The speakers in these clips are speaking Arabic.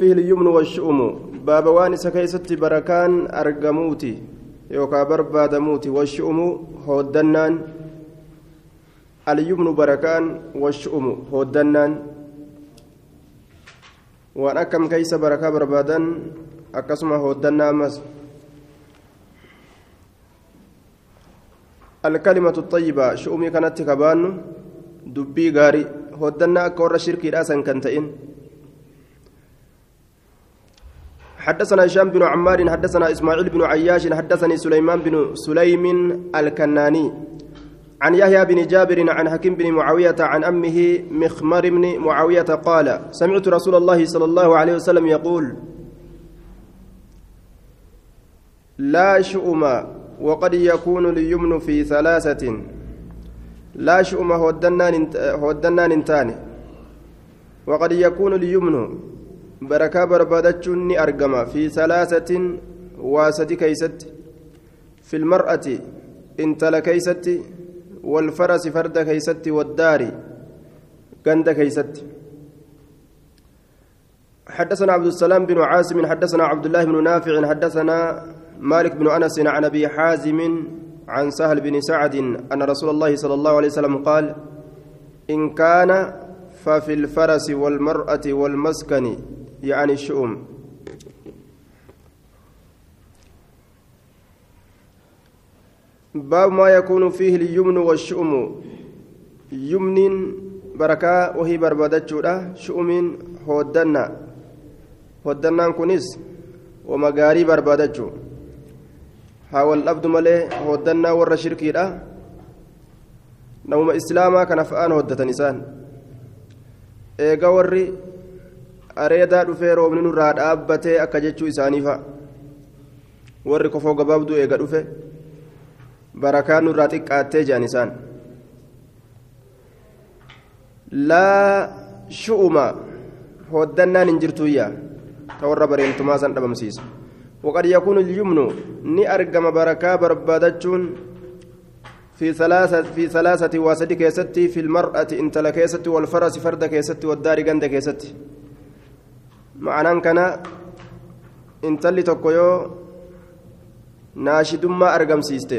فيه اليمن والشؤم باب وان سكيست بركان أرجموتي يوكا بربادموتي والشؤم هودنان اليمن بركان والشؤم هودنان وان أكم كيس بركا بربادان أكسم هودنا مس الكلمة الطيبة شؤمي كانت كبان دبي غاري هودنا أكور شركي راسا كنتئن حدثنا هشام بن عمار حدثنا إسماعيل بن عياش حدثني سليمان بن سليم الكناني عن يحيى بن جابر عن حكيم بن معاوية عن أمه مخمر بن معاوية قال سمعت رسول الله صلى الله عليه وسلم يقول لا شؤم وقد يكون اليمن في ثلاثة. لا شؤم هودنان انتان وقد يكون اليمن barakaa barbaadachuun ni argama. Fi salaasatin waa sadi keeysatti fi lmar'ati intala keeysatti walfarasi farda keeysatti waddaari keeysatti. حدثنا عبد السلام بن عاصم حدثنا عبد الله بن نافع حدثنا مالك بن أنس عن أبي حازم عن سهل بن سعد أن رسول الله صلى الله عليه وسلم قال إن كان ففي الفرس والمرأة والمسكن يعني الشؤم باب ما يكون فيه اليمن والشؤم. يمن بركة وهي بربادتشورا شؤم هودنا. هودنا كنس ومغاري بربادتشو. حاول الأبد ملي هودنا ور شركي نوم إسلاما كان فآن هودة نسان ورّي areedaa dhufee roobni nurraa dhaabbatee akka jechuu isaaniifa warri kofoo gabaabduu eega dhufe barakaan nurraa xiqqaattee jedhan isaan laa shu'uma hoddannaan hin jirtuyyaa ta warra bareentumaa san dhabamsiisa waqad yakuunu ilyumnu ni argama barakaa barbaadachuun في ثلاثة في ثلاثة واسد كيستي في المرأة إن تلا كيستي والفرس فرد كيستي والدار جند كيستي ma'anaan kana intalli tokko yoo naashidummaa argamsiiste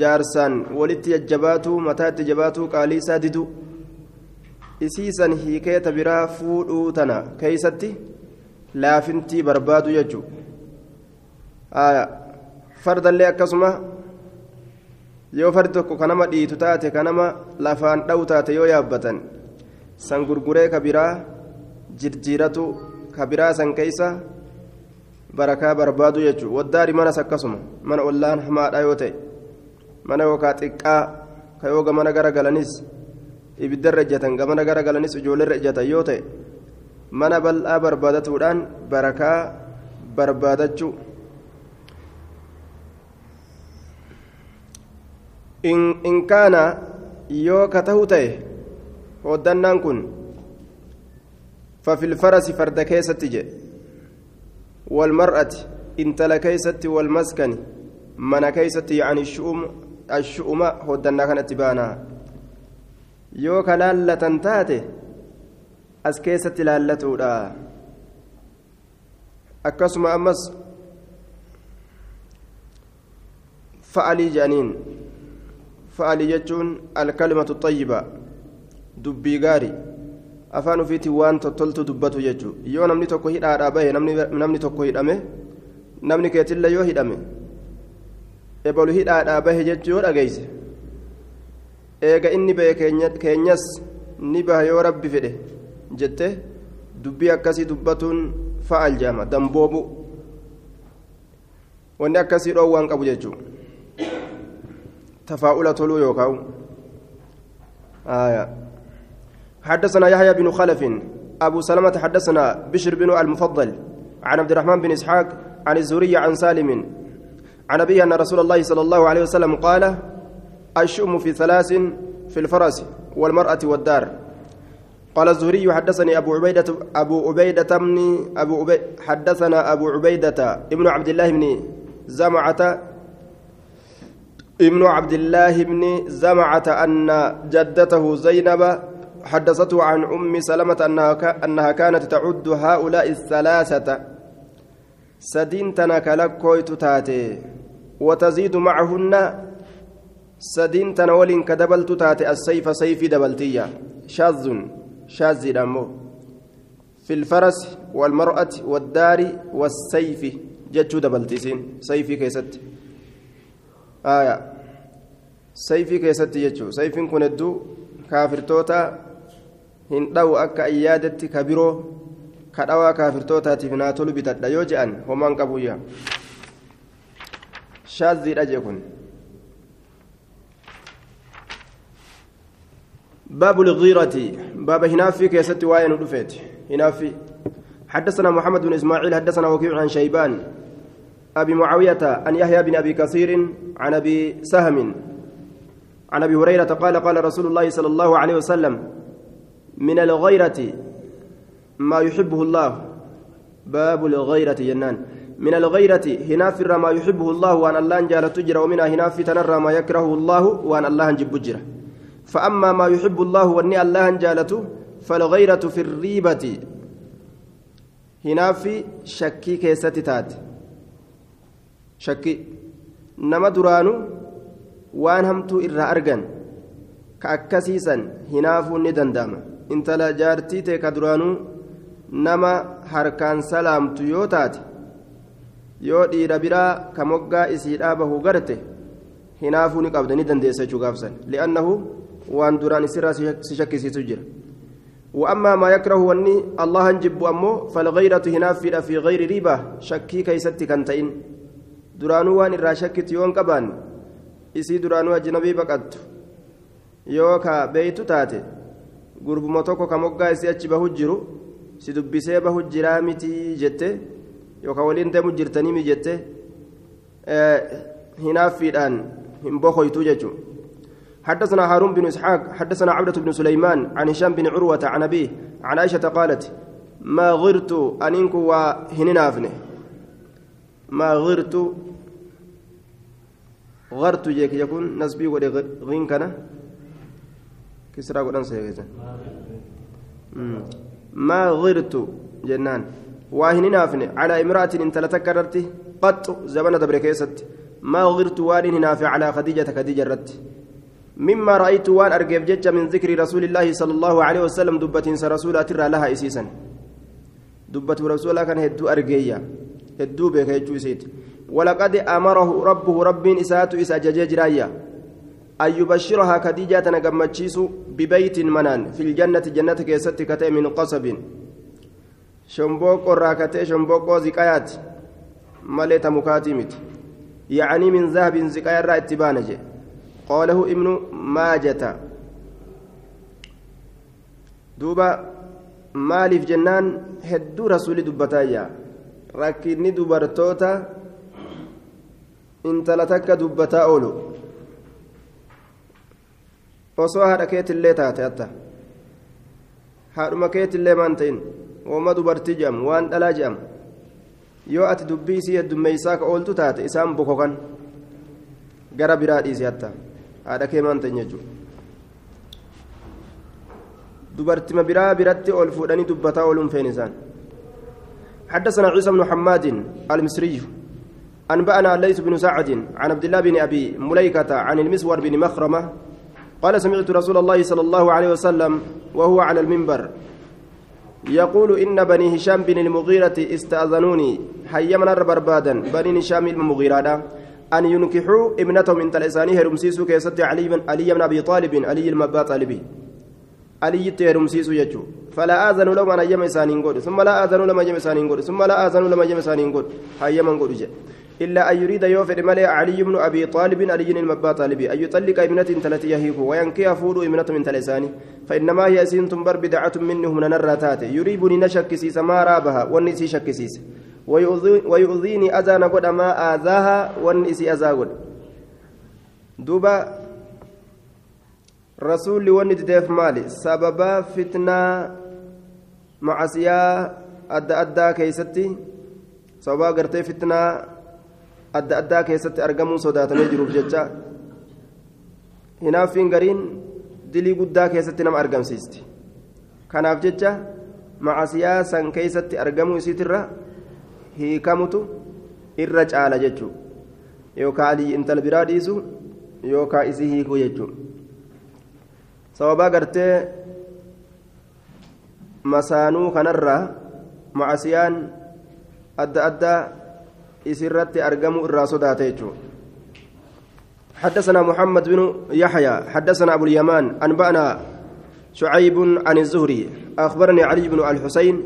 jaarsaan walitti jajjabaatu mataatti jabaatu qaalii isaa didu isiisan hiikeeta biraa fuudhuu tana keeysatti laafintii barbaadu jechuudha fardallee akkasuma yoo fardi tokko kanama dhiitu taate kanama lafaan dhawu taate yoo yaabbatan san gurguree ka biraa jirjiiratu kabiraa san keeysa barakaa barbaadu jechuudha waddaari manas akkasuma mana ollaan hamaadha yoo ta'e mana yookaan xiqqaa ka yoo gamana gara galanis ibiddarra ejjatan gamana gara galanis ijoolleerra ejjatan yoo ta'e mana bal'aa barbaadatuudhaan barakaa barbaadachuu in kaana yoo ka tahu ta'e hoddannaan kun. ففي الفرس فرد كيست جي. والمرأة انتلا كيست والمسكن من كيست يعني الشؤم الشؤم هدنا كانت بانا يوكا لالة تاتي أس كيست لالة أكسم أمس فعلي جانين فعلي جتون الكلمة الطيبة دبي غاري. Afaan ofiitti waan tottoltu dubbatu jechuudha. Yoo namni tokko hidhaadhaa bahe namni tokko hidhame namni keetilla yoo hidhame ebalu hidhaadhaa bahe jechuu yoo dhageeyse eega inni bahe keenyas ni baha yoo rabbi fedhe jette dubbii akkasii dubbatuun fa'al jaama damboobu. Wanni akkasii dhoowwaan qabu jechuudha. Tafaa'ula toluu yookaan حدثنا يحيى بن خلف أبو سلمة حدثنا بشر بن المفضل عن عبد الرحمن بن إسحاق عن الزهري عن سالم عن أبيه أن رسول الله صلى الله عليه وسلم قال الشؤم في ثلاث في الفرس والمرأة والدار. قال الزهري حدثني أبو عبيدة أبو عبيدة بن أبو عبي حدثنا أبو عبيدة ابن عبد الله بن زمعة ابن عبد الله بن زمعة أن جدته زينب حدثته عن أم سلمة أنها, أنها كانت تعد هؤلاء الثلاثة سدين تنكلك تاتي وتزيد معهن سدين تنول كدبلت تاتي السيف سيف دبلتية. شاذ شاذ دمو. في الفرس والمرأة والدار والسيف. جتشو دبلتيسين سيفي كيست. آية. سيفي كيست جتشو. سيف كن الدو كافرتوتا هندو أكا إيادتي كبيرو كدوا كافرتوتاتيف ناتولو بتدى yoo je'an homaan qabuyya shaazziidha jee kun. باب الغيرة باب هنافي كيست واين ودفيت هنافي حدثنا محمد بن اسماعيل حدثنا وكيع عن شيبان ابي معاويه عن يحيى بن ابي كثير عن ابي سهم عن ابي هريره قال قال رسول الله صلى الله عليه وسلم من الغيرة ما يحبه الله. باب الغيرة جنان. من الغيرة هنافر ما يحبه الله وأن الله جال تجرى ومنها هناف تنرى ما يكرهه الله وأن الله جب جرى. فأما ما يحب الله وأن الله جالته فالغيرة في الريبة. هناف شكي كيست تات. شكي. نما درانو وان همتو إرى أرجن كأكسيسا هناف ندندام انت لا جارتي تيك درانو nama harkaan salaamtu yoo taate yoo dhiira biraa ka moggaa isiidhaa bahu garte hinaafuu ni qabda ni dandeessa jechuu gaafsan li'annahu waan duraan isirraa si shakkisiisu jira وأما ما يكره وني الله نجب أمو فالغيرة هنا في في غير ريبة شكي كيستي كنتين درانو وان الرا شكت يون كبان إسي درانو أجنبي بقت يوكا بيتو تاتي قرب موتوكو كموكا إسي أجبه الجرو si dubbisee bahu jiraa miti jette yookaan waliin deemu jirtanii mi jette hinaaffiidhaan hin bokoytu jechuun حدثنا هارون بن إسحاق حدثنا عبدة بن سليمان عن هشام بن عروة عن أبيه عن عائشة قالت ما غرت أنينك وهننافنه ما غرت. غرت جيك يكون نسبي ودغين كان. كسرى قدام سيغيزا ما غرت جنان. واهن نافن. على امرأة انت لتكررت قط زمن دبر ما غرت وان نافع على خديجة خديجة رت مما رأيت وان أرجف جج من ذكر رسول الله صلى الله عليه وسلم دبة رسول أترى لها إسيسا. دبة رسول كان هدو أرجيا هدو بك هدو إسيت ولقد أمره ربه رب إسات إسا ججرايا أن يبشرها خديجة نجمتشيس ببيت منان في الجنة جنة كيست كتئ من قصب. شنبوك راكتئ شنبوك زكايات. مليت مكاتمت يعني من ذهب زكايا اتبانج قاله ابن ماجة. دوبا maaliif jennaan hedduu rasuuli dubbataayya rakkinni dubartoota intala takka dubbataa oolu osoo haadha keetillee taate atta haadhuma keetillee maan ta'in wama dubartii jedhamu waan dhalaa jedhamu yoo ati dubbii isii heddummeeysaa ka ooltu taate isaan bokokan gara biraa dhiisi hatta haadha kee maan ta'in jechuudha dubartima biraa biratti ol fuudhanii dubbataa ooluun feen isaan حدثنا عيسى بن حماد المصري أنبأنا ليث بن سعد عن عبد الله بن أبي مليكة عن المسور بن مخرمة قال سمعت رسول الله صلى الله عليه وسلم وهو على المنبر يقول إن بني هشام بن المغيرة استأذنوني. حيما بربادا بني هشام المغيرة أن ينكحوا ابنتهم من تلسانه رمسيسو كيست علي بن علي بن أبي طالب علي المبا طالبي علي تيرمسيسو يجو. فلا آذن لهم أن أيام ثم لا آذن لهم أيام إسانين ثم لا آذن لهم أيام إسانين حيما قول إلا أن يريد يوفر ملئ علي بن أبي طالب علي المبا طالبي أن يطلق ابنة تلتي يهيك وينكي فول ابنة من تلساني فإنما هي سين تنبر بدعة منهم ننراتات يريبني نشكسيس ما رابها والنسي شكسيس. ويؤذيني أذى نقول ما آذاها والنسي أذى دوبا رسول وني تدف مالي. سببا فتنة معصية أدى أدى كيستي. سببا قرتي فتنة adda addaa keessatti argamuu sodaatamee jiruuf jecha hinaaffiin gariin dilii guddaa keessatti nama argamsiisti kanaaf jecha macasiyaa san keeysatti argamuu isiitirra hiikamutu irra caala jechuu yookaa alii intala biraa dhiisu yookaa isii hiikuu jechuu sababaa gartee masaanuu kanarraa macasiyaan adda addaa isirratti argamuu irraa حدثنا محمد بن يحيى حدثنا أبو اليمان أنبأنا شعيب عن الزهري أخبرني علي بن الحسين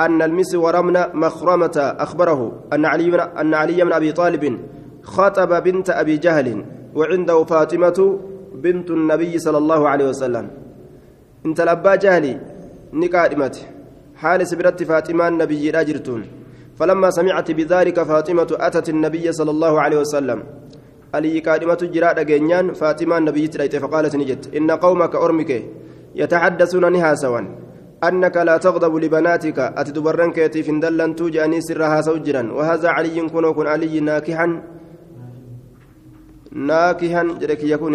أن المسور بن مخرمة أخبره أن علي بن أن علي بن أبي طالب خطب بنت أبي جهل وعنده فاطمة بنت النبي صلى الله عليه وسلم. انت الأبا جهلي نقادمت. حال سبرت فاطمة النبي راجرتون فلما سمعت بذلك فاطمة أتت النبي صلى الله عليه وسلم. علي قادمة جراء جنيان فاطمة النبي تليت فقالت نجت إن قومك أرمك يتحدثون نهاسوا أنك لا تغضب لبناتك أتدبرن كيتي في دلن توجاني سرها سوجرا. وهذا علي كن وكن علي ناكحا. ناكحا جرك يكون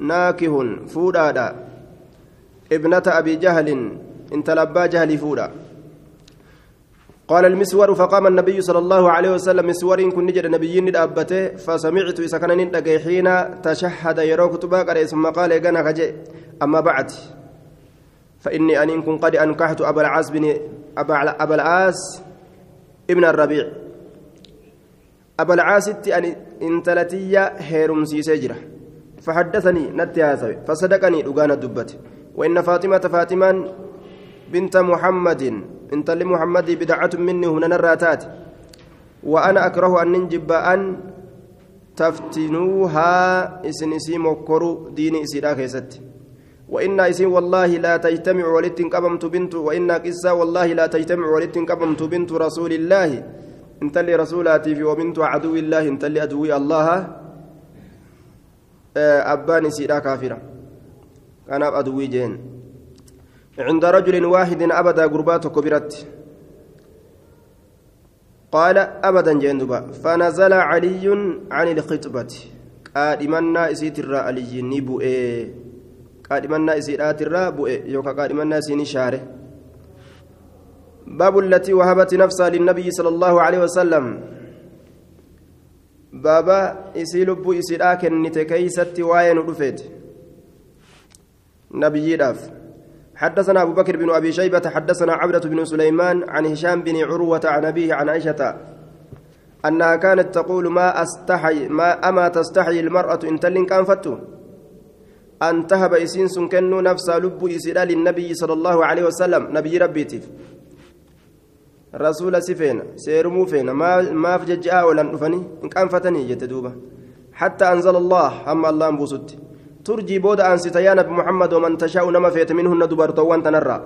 ناكح فودا ابنة أبي جهل انت لبا جهل فودا. قال المسور فقام النبي صلى الله عليه وسلم مسور كن نجد نبيين دابته فسمعت سكنن دغي حين تشهد يرو كتبا ثم قال غنا كجي أما بعد فإني أن كن قد أنكحت أبا العاص بن أبا العاص ابن الربيع. أبا العاص أن انتلتي هيرم سيسجره فحدثني نتياسوي فصدقني دغانا دبت وإن فاطمة فاطمان بنت محمد انت لمحمد بدعة مني هنا الراتات وأنا أكره أن ننجب أن تفتنوها إسن إسي مكرو دين إسيرا كيست وإن إسي والله لا تجتمع ولتن قبمت بنت وإن قصة والله لا تجتمع ولتن قبمت بنت رسول الله. انت لي رسولاتي في وبنت عدو الله انت لي أدوي الله. أبان إسيرا كافرة كان أدوي جين. عند رجل واحد أبدا قربات كبرت. قال أبدا جندبا فنزل علي عن الخطبة. قادمنا إسيت الراء علي نبؤ قادمنا إسيرات الراء بؤ يوكا قادمنا سيني باب التي وهبت نفسها للنبي صلى الله عليه وسلم. بابا إسي لبو إسيراك النتكيست واين رفيت نبي داف. حدثنا أبو بكر بن أبي شيبة حدثنا عبدة بن سليمان عن هشام بن عروة عن أبيه عن عائشة أنها كانت تقول ما أستحي ما أما تستحي المرأة إن تلين كان فتو؟ أن تهب إسين سنكنو نفس لب إسئلة للنبي صلى الله عليه وسلم. نبي ربيتي رسول سفين سيرمو فين ما ما في جاء ولا نفني. إن كان فتني جتدوبة حتى أنزل الله أما الله بوسطي ترجي بود أن ستيا نبي محمد ومن تشاء نما فيت منهن دبرتوان تنرى.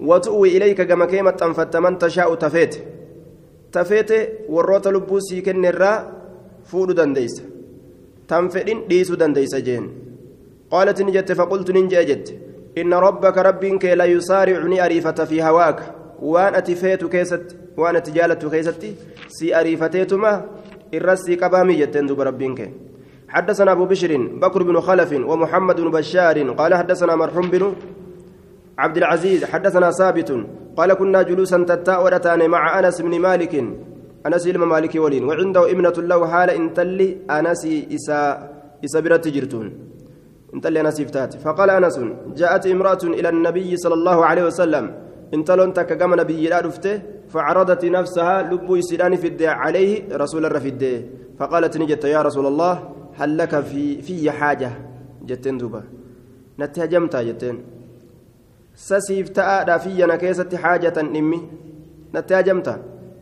وتؤوي إليك كما كيمة أنفت من تشاء تفيت. تفيت وروت لبوسي كنرى فود دنديس. تنفدين ديسو دنديس جين. قالت نجت فقلت ننجت إن ربك ربك لا يسارعني أريفة في هواك. وأن أتفيت كيست وأن تجالت كيست سي أريفتيتما الرسي كبامي جتن دب ربك حدثنا أبو بشر بكر بن خلف ومحمد بن بشار قال حدثنا مرحوم بن عبد العزيز حدثنا ثابت قال كنا جلوسا تتاورتان مع أنس بن مالك. أنس إلما مالك ولين وعنده ابنة له حال انتلي أنس إسا إسا برت جرتون. انتلي أنس افتات فقال أنس جاءت امرأة إلى النبي صلى الله عليه وسلم. انتلون تكقم نبي لا رفته فعرضت نفسها لب يسيران في الدين عليه رسول الرفيد فقالت نجت يا رسول الله هل لك في في حاجة جتين دوبا نتهجمتا جتين سسيف تأدى في نكيسة حاجة نمي نتهجمتا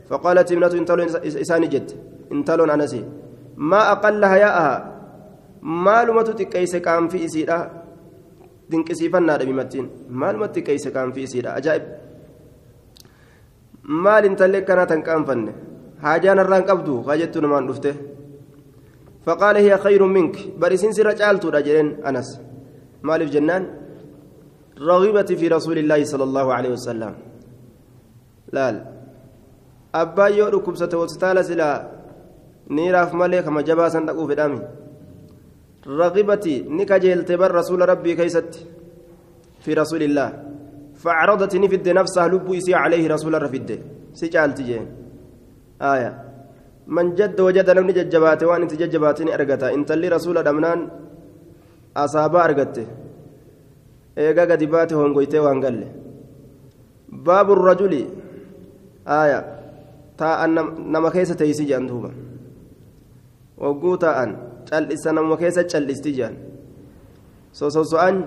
فقالت ابنة انتلون إساني جت انتلون أنسي ما أقل حياءها maalumatu xiqqeeyse qaanfi isiidha dinqisiifannaadha bimattiin maaluma xiqqeeyse qaanfi isiidha ajaa'ib maal intallee kanaa tan qaanfanne haajaan irraan qabdu haa jettu namaan dhufte فقال هي خير منك. برسين سر جالتو رجلين أنس. مالف جنان. رغبت في رسول الله صلى الله عليه وسلم. لا أبا يورو كبسة وستالة سلا. نيراف ملك ما جبا صندوق في دامي. رغبتي نكجلت بر رسول ربي كيست. في رسول الله. فعرضت نفد نفسها لب إسي عليه رسول الرفد سجالت جين. آية. من جد وجد نمني ججبات وان انت ججباتني أرقتا انت اللي رسول الأمنان أصابا أرقته إيقا قد هونغويته وانقل باب الرجل آية taa'an nama keessa teeysi jedhan duuba wagguu taa'an cal'isa nama keessa cal'isti jedhan sososo'an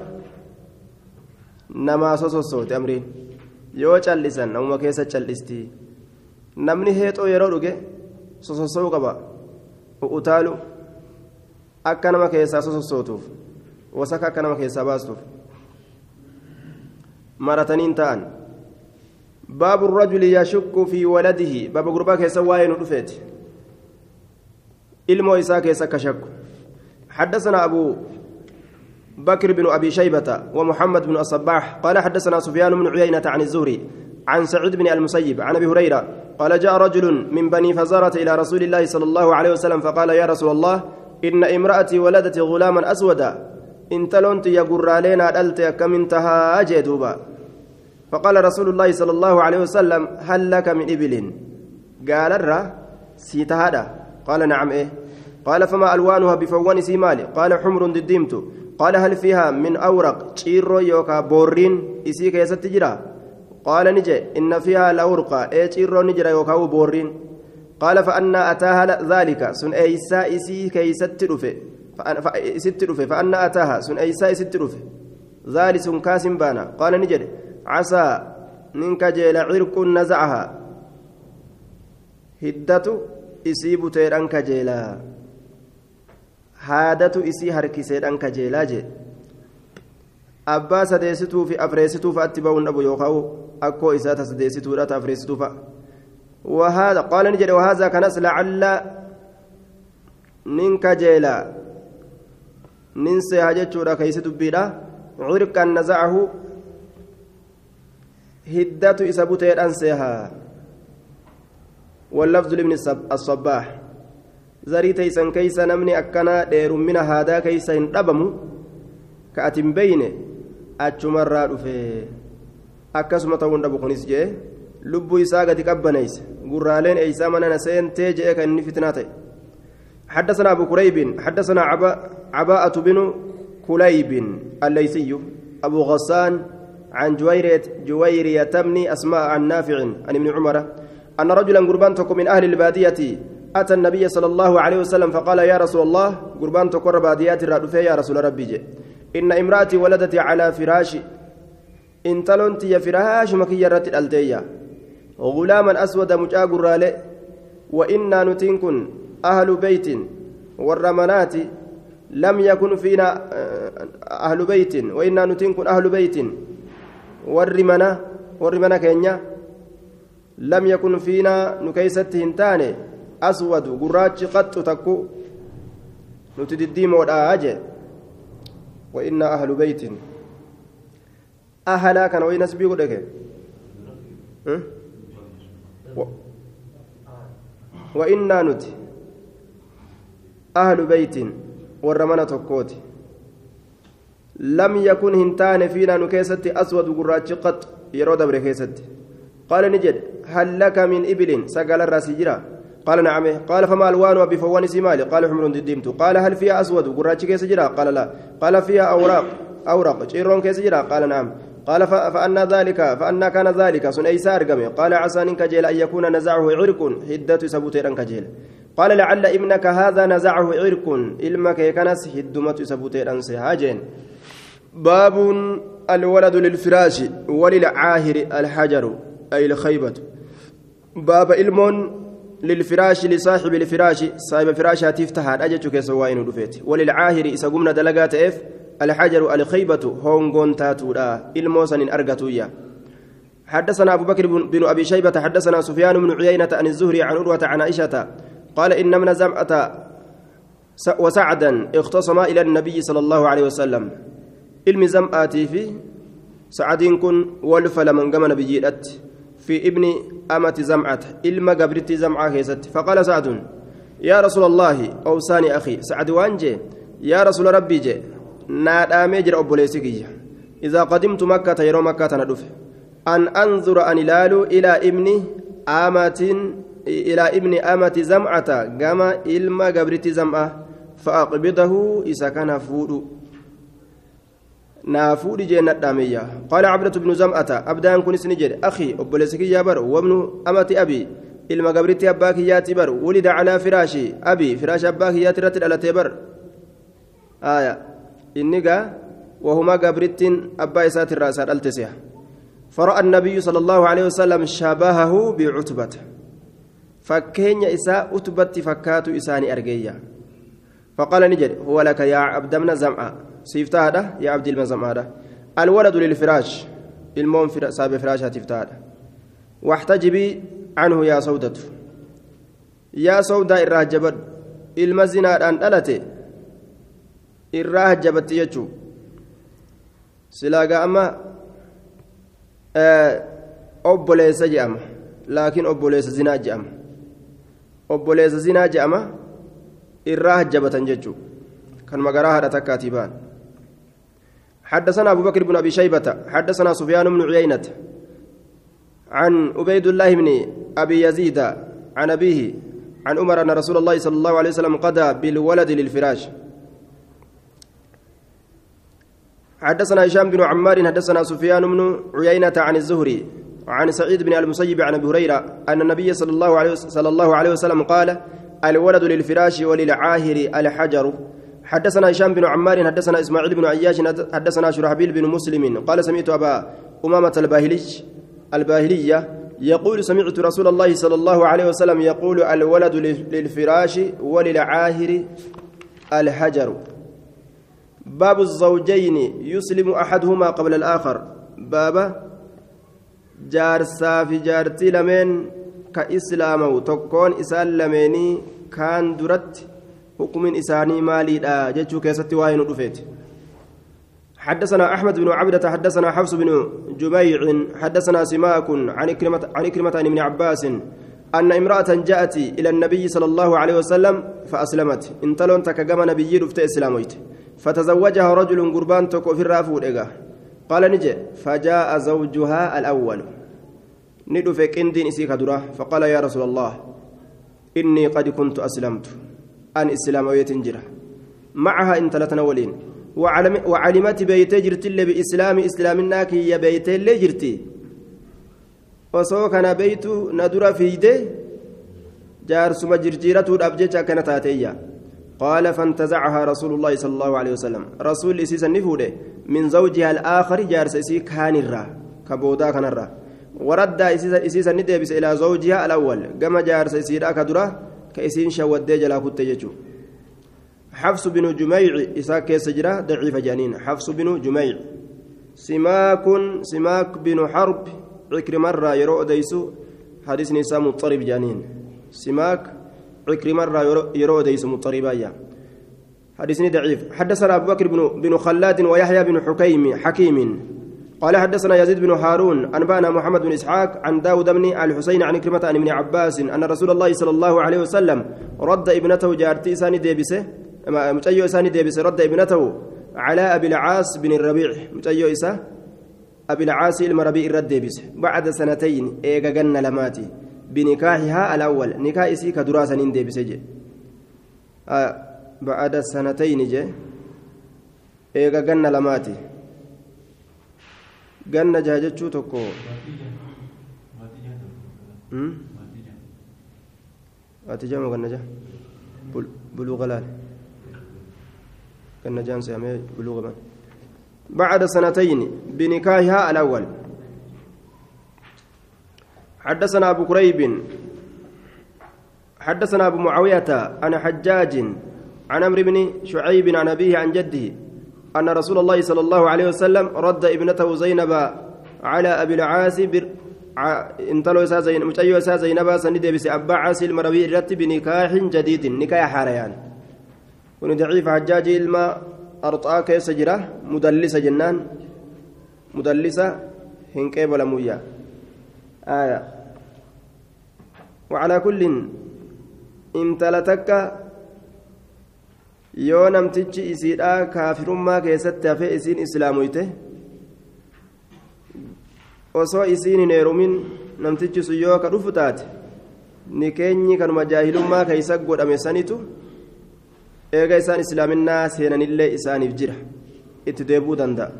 namaa sosossoote amriin yoo cal'isan namuma keessa cal'isti namni heexoo yeroo dhuge sosossoo qaba utaalu akka nama keessaa sosossootuuf wasaka akka nama keessaa baastuuf. Marataniin ta'an باب الرجل يشك في ولده باب غربا كيسا واين رفيت علمو إساء كيسا كشك حدثنا أبو بكر بن أبي شيبة ومحمد بن الصباح قال حدثنا سفيان بن عيينة عن الزهري عن سعيد بن المسيب عن أبي هريرة قال جاء رجل من بني فزارة إلى رسول الله صلى الله عليه وسلم فقال يا رسول الله إن امرأتي ولدت غلاما أسودا إن تلونت يقر علينا ألت كم انتهى أجدوبا فقال رسول الله صلى الله عليه وسلم هل لك من إبل؟ قال الرا سيتهادا قال نعم إيه. قال فما ألوانها بفوان سيمالي؟ قال حمر دديمت قال هل فيها من أورق؟ شيرو يوكا بورين إسيك يستجرا قال نجي إن فيها لأورقا إيه شيرو نجرا يوكا بورين. قال فأنا أتاها ذلك. سن أيسا إسي كي سترفه. فأنا أتاها. سن أيسا سترفه. ذلك كاسم بانا. قال نجد عسى ننك جيل عرق نزعها. هدة إسيب تيران كجيلا haadatu isii harkiseedhaan kajeelaa jee abbaa sadeessituu fi afreessituu fa'atti ba'uun dhabu yookaan akkoo isaa ta sadeessituudha ta afreessituu fa'a وهذا قال نجد وهذا كنس لعل نين كجيلا ننسى هجتشورا كيس دبيرا عرقا نزعه هدة إسابوتي أنسيها واللفظ لابن الصباح zarii teeysan keeysa namni akkana dheerummina haadaa keeysa hin dhabamu ka ati hin beyne achumarraa dhufe akkasuma ta'uun dhabu kunis jee lubbuu isaa gadi qabbaneyse gurraaleen eeysaa mana na seentee jee kan inni fitnaa ta'e حدثنا أبو كريب حدثنا عبا عباءة بن كليب الليثي أبو غسان عن جويرية جويرية بن أسماء عن نافع عن ابن عمر أن رجلا قربان من أهل البادية أتى النبي صلى الله عليه وسلم فقال يا رسول الله قربان تقر باديات الرادفة يا رسول ربي جي. إن امرأتي ولدت على فراشي إن تلنت يا فراش مكي رت الألتية غلاما أسود مجا قرالي وإنا نتنكن أهل بيت والرمنات لم يكن فينا أهل بيت وإنا نتنكن أهل بيت. والرمنا والرمنا كينيا لم يكن فينا نكيست هنتاني. aswadu gurraachi qaxxu takku nuti diddiimoodhaa jee وإنا أهل بيت. أهلا كان وين نسبي قدك و... وإنا نت. أهل بيت ورمنا تكوت. لم يكن هنتان فينا نكيست أسود قراج قط. يرود بركيست قال نجد هل لك من إبل؟ سقال الراس جرا قال نعم. قال فما الوانها بفوان سمالي قال حمر دديمت قال هل فيها أسود؟ قراش كيس جرا؟ قال لا. قال فيها أوراق. أوراق. شيرون كيس جرا؟ قال نعم. قال فأنا ذلك فأنا كان ذلك. سن أيسا أرقمي قال عسى كجيل أن يكون نزعه عرق. هدة سبوتيرا كجيل. قال لعل ابنك هذا نزعه عرق. إلمك يكنس هدمة سبوتيرا سهاجين. باب الولد للفراش وللعاهر الحجر أي الخيبة. باب علم للفراش لصاحب الفراش. صاحب فراش تفتح أجتك سوائن دفيت. وللعاهر إذا قمنا دلقات إف الحجر الخيبة هونغون تاتورا. الموسن أرقتويا حدثنا أبو بكر بن أبي شيبة حدثنا سفيان بن عيينة عن الزهري عن عروة عن عائشة. قال إن من زمعة وسعدا اختصما إلى النبي صلى الله عليه وسلم. علم زمآتي في سعد كن ولف لمن قمن بجيئت في ابن أمة زمعة إلما قبرتي زمعة كيست. فقال سعد يا رسول الله أوصاني أخي. سعد وانجي يا رسول ربي جي نادامي جرى أبوليسكي إذا قدمت مكة يرو مكة ندف أن أنظر أن لالو إلى ابن آمة إلى ابن آمة زمعة كما إلما قبرت زمعة فأقبضه إذا كان فود نافود جنة دامية قال عبدة بن زمعة أبدان كن سنجد أخي أبلسك يابر وابن أمة أبي إلما قبرت أباك ياتي بر ولد على فراشي أبي فراش أباك ياتي رتل على تبر آية. إني وهما قبرت أبا إسات الرأس التسيح فرأى النبي صلى الله عليه وسلم شبهه بعتبة. فكين إساء أتبت فكات إساني أرقية فقال نجد هو لك يا عبد من زمعة. سيفتا هذا يا عبد المزمع هذا الولد للفراش فر... ساب فراش هتفتا واحتجبي عنه يا سودة يا سودة الراجبت المزنا أن ألتي الراجبت يجو silaagaa amma obboleessa je'ama laakiin obboleessa zinaa je'ama obboleessa zinaa je'ama irraa hajjabatan jechuudha kan magaraa haadha takkaatii ba'an حدثنا أبو بكر بن أبي شيبة حدثنا سفيان بن عيينة عن عبيد الله بن أبي يزيد عن أبيه عن عمر أن رسول الله صلى الله عليه وسلم قضى بالولد للفراش. حدثنا هشام بن عمار حدثنا سفيان بن عيينة عن الزهري عن سعيد بن المسيب عن أبي هريرة أن النبي صلى الله عليه صلى الله عليه وسلم قال الولد للفراش وللعاهر الحجر. حدثنا هشام بن عمار حدثنا إسماعيل بن عياش حدثنا شرحبيل بن مسلم. قال سمعت أبا أمامة الباهلي الباهلية يقول سمعت رسول الله صلى الله عليه وسلم يقول الولد للفراش وللعاهر الحجر. باب الزوجين يسلم أحدهما قبل الآخر. بابا jaarsaa fi jaartii lameen ka islaamawu tokkoon isaan lameenii isaanii maaliidha jechuu keessatti waa'ee nu dhufeeti. حدثنا أحمد بن عبدة حدثنا حفص بن جميع حدثنا سماك عن كلمة عن كلمة عن ابن عباس أن امرأة جاءت إلى النبي صلى الله عليه وسلم فأسلمت. انتلون تكجم نبي رفت إسلاميت فتزوجها رجل قربان تكو في الرافود قال نجي فجاء زوجها الأول. ندف كندين إسيك فقال يا رسول الله إني قد كنت أسلمت. أن إسلامية جرة معها إن ثلاثة ولين. وعلم وعلمت بيت جرت اللي بإسلام إسلامنا كي يا بيت اللي جرتي. وسو كان بيت ندر في يده جار سما جرجيرته الأبجة كانت هاتية قال فانتزعها رسول الله صلى الله عليه وسلم. رسول إسيس النفوده من زوجها الآخر جارس إسي كان الرا كبودا كان الرا ورد إسيس الندبس إلى زوجها الأول. كما جارس إسيرا كدرا. كإسين شود جلا كنت يجو. حفص بن جميع إساك سجرة ضعيف جانين. حفص بن جميع. سماك سماك بن حرب عكرم مرة يرو ديسو حديث نساء مضطرب جانين. سماك عكرم مرة يرو ديسو مضطربايا حديثني ضعيف. حدثنا أبو بكر بن بن خلاد ويحيى بن حكيم حكيم. قال حدثنا يزيد بن هارون أنبأنا محمد بن إسحاق عن داود بن الحسين عن كلمة عن ابن عباس أن رسول الله صلى الله عليه وسلم رد ابنته جارتي ساني ديبسه متأيو ساني ديبسه رد ابنته على أبي العاص بن الربيع متأيو إسا أبي العاص المربيع الرد ديبسه بعد سنتين إيغا جن لماتي بنكاحها الأول نكاح إسي كدراسة ديبسه آه بعد سنتين جه إيغا جن لماتي. Ganna jaha jechuu tokko. Ati jama ganna jaha? Buluuga laal ganna jahan sehamee buluuga man بعد سنتين بنكاحها الأول حدثنا أبو كريب حدثنا أبو معاوية عن حجاج عن عمرو بن شعيب عن أبيه عن جده أن رسول الله صلى الله عليه وسلم رد ابنته زينب على أبي العاص بر إسا زين متأيو إسا زينب سند بس أبا عاص المروي رت بنكاح جديد نكاح حاريان ون ضعيف حجاج الماء أرطاء كيس جرة مدلسة جنان مدلسة هنكيب ولا مويا. آية. وعلى كل انتلتك yoo namtichi isiidhaa kaafirummaa keessatti hafee isiin islaamoyte osoo isiin hin heerumin namtichi sun yoo ka dhufu taate ni keenyi kanuma jaahilummaa keeysa godhame sanitu eega isaan islaaminaa seenanillee isaaniif jira. Itti deebuu danda'a.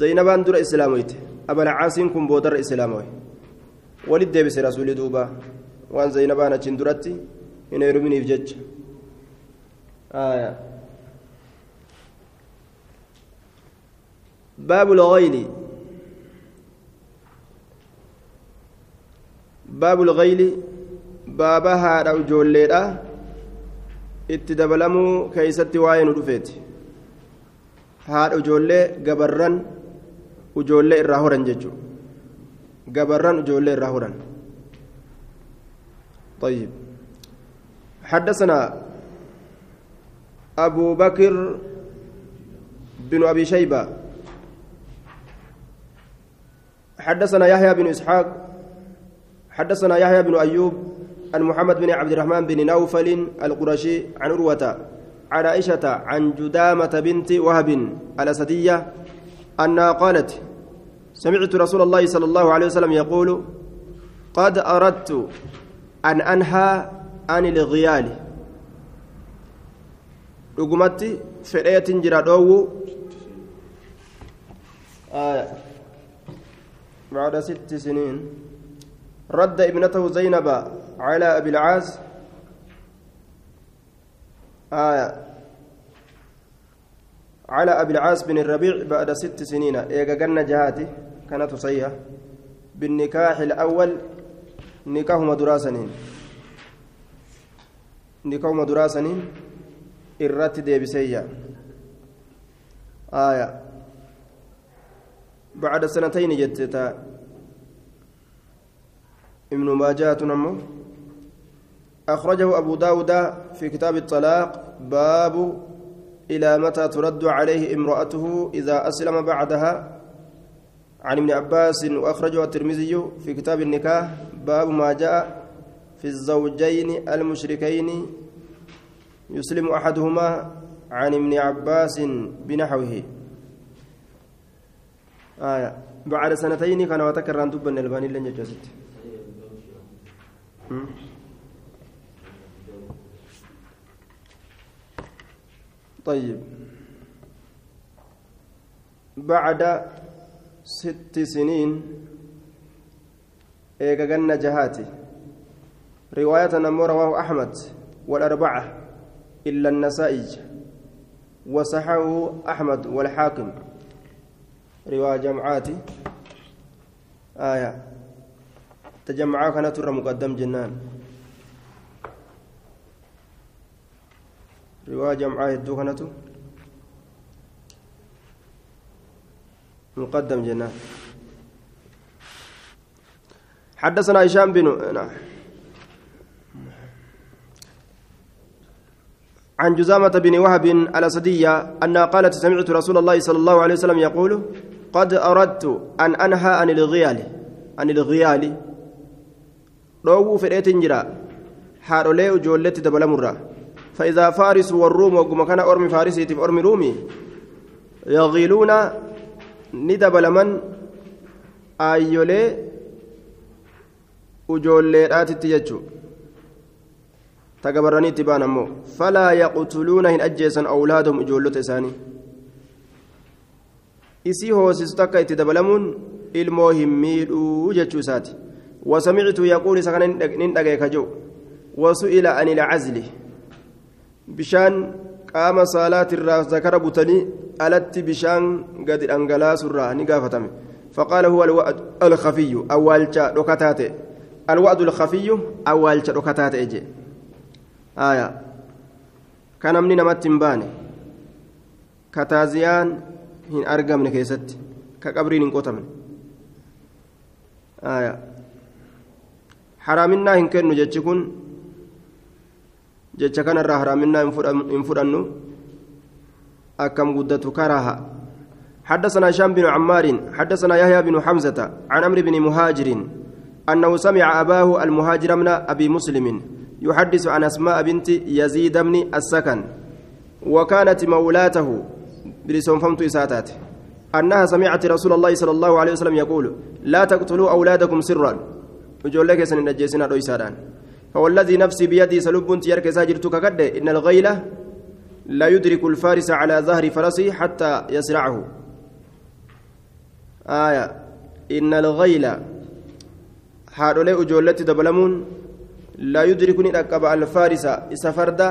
Zaynabaan dura islaamoyte. Abalacaasiin kun boodarra islaamoye. Walit deebise rasuuli duuba. Waan zaynabaan achiin duratti hin heeruminiif jecha باب الغيل باب الغيل بابا هذا وجوليدا itti dabalamuu keeysatti waa'ee nu dhufeeti haadha ijoollee gabarran ijoollee irraa horan jechuudha gabarran ijoollee irraa horan طيب حدثنا أبو بكر بن أبي شيبة. حدثنا يحيى بن إسحاق حدثنا يحيى بن أيوب عن محمد بن عبد الرحمن بن نوفل القرشي عن عروة عن عائشة عن جدامة بنت وهب الأسدية أنها قالت سمعت رسول الله صلى الله عليه وسلم يقول قد أردت أن أنهى عن الغيال. Dhugumatti fedheetin jira dhoowwu. بعد ست سنين رد ابنته زينب على أبي العاص آية على أبي العاص بن الربيع بعد ست سنين إيجا جنة جهاتي كانت صيحة بالنكاح الأول نكاح مدراسنين نكاح مدراسنين irratti deebiseyya aya. بعد سنتين جتتا ابن ماجه نمو أخرجه أبو داود في كتاب الطلاق باب إلى متى ترد عليه امرأته إذا أسلم بعدها عن ابن عباس وأخرجه الترمذي في كتاب النكاح باب ما جاء في الزوجين المشركين يسلم أحدهما عن ابن عباس بنحوه. آية. بعد سنتين كان وتكرر أن تبنى الباني لن يجوزت طيب. بعد ست سنين جنة جهاتي. رواية نمو رواه أحمد والأربعة. إلا النسائي. وصححه أحمد والحاكم. رواية جمعات آية. تجمعا كانت مقدم جنان. رواية جمعا يدو كانت. مقدم جنان. حدثنا هشام بن عن جزامة بن وهب الأسدية أنها قالت سمعت رسول الله صلى الله عليه وسلم يقول قد أردت أن أنهى عن الغيال عن الغيال. dhoowwuu fedheetin jira haadholee ijoolletti dabalamurra فإذا فارس والروم وقم كان أرمي فارسي أرمي رومي يغيلون ندبل من آيولي وجولي آتي تيجو تقبرني تبان أمو. فلا يقتلون هن أجيسا أولادهم إجولة إساني. itti dabalamuun ilmoo hin miidhuu jechuu isaati وسمعت يقول سكن نندقى كجو. وسئل عن العزل. بشان قام صلاة الراس ذكر بتني ألت بشان قد الأنجلاس الرا نقافتم. فقال هو الوعد الخفي أول شاء ركتات الوعد الخفي أول شاء ركتات إجي آية كان من نمت باني كتازيان hin argamne keessatti ka qabriin hin qotamne haraaminaa hin kennu jechi kun jecha kanarraa haraaminaa hin fudhannu akkam guddatu karaaha حدثنا هشام بن عمار حدثنا يحيى بن حمزة عن عمرو بن مهاجر أنه سمع أباه المهاجر من أبي مسلم يحدث عن أسماء بنت يزيد بن السكن وكانت مولاته bilisoomfamtu isaa taate أنها سمعت رسول الله صلى الله عليه وسلم يقول لا تقتلوا أولادكم سرا. وجولك سن نجسنا رويسادان فوالذي نفسي بيدي سلب تيرك ساجرتك قد إن الغيلة لا يدرك الفارس على ظهر فرسه حتى يسرعه. آية. إن الغيلة haadholee ijoollatti dabalamuun alfaarisa isa farda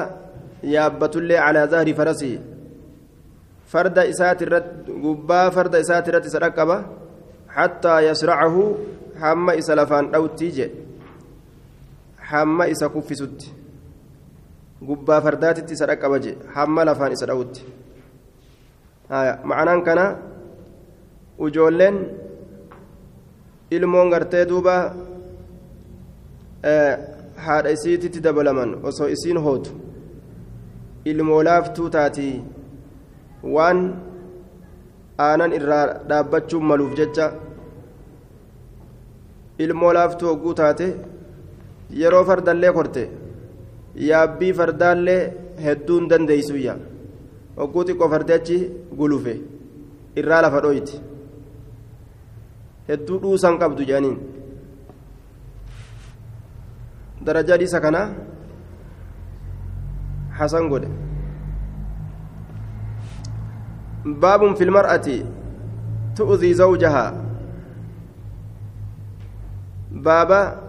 yaabbatullee calaa zahri farasii farda isaati irratti gubbaa farda isaati irratti isa dhaqqaba hattaa yasracahu hamma isa lafaan dhawtii jedhe hamma isa kuffisutti gubbaa fardaatitti isa dhaqqaba jedhe hamma lafaan isa dhawutti ma'anaan kana ujoolleen ilmoon gartee duuba haadha isiititti dabalaman osoo isiin hootu ilmoo laaftuu taatii waan aanan irraa dhaabbachuun maluuf jecha ilmoo laaftuu hogguu taate yeroo fardallee korte yaabbii fardaallee hedduun dandeeysuyya hogguu xiqqoo farde achi gulufe irraa lafa dhoyti hedduu dhuusan qabdu jedhaniin darajaa dhiisa kana? Hasan godhe باب في المرأة تؤذي زوجها بابا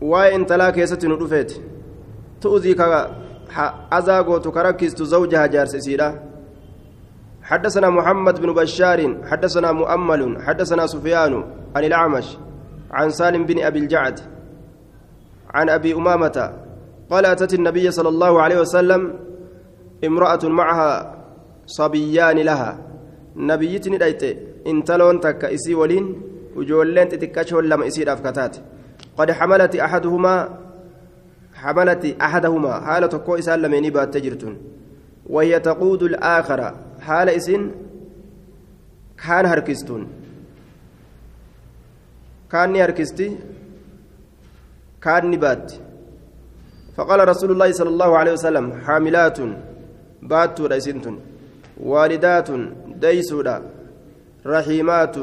واي انت لا كيست ندفت تؤذي كأذى قوت كركست زوجها جارس سيدا حدثنا محمد بن بشار حدثنا مؤمل حدثنا سفيان عن الأعمش عن سالم بن أبي الجعد عن أبي أمامة قال أتت النبي صلى الله عليه وسلم امرأة معها صبيان لها. نبيتني دايت انتلون تك إسي ولين وجولين تتكشول لما إسي أفكتات قد حملت أحدهما حملت أحدهما. حالة كو إسان لمن بات تجرتون. وهي تقود الآخر. حال إسن كان هركستون. كان هركستي كان نبات. فقال رسول الله صلى الله عليه وسلم حاملات باتوا ريسنتون والدات ديسودا رحيمات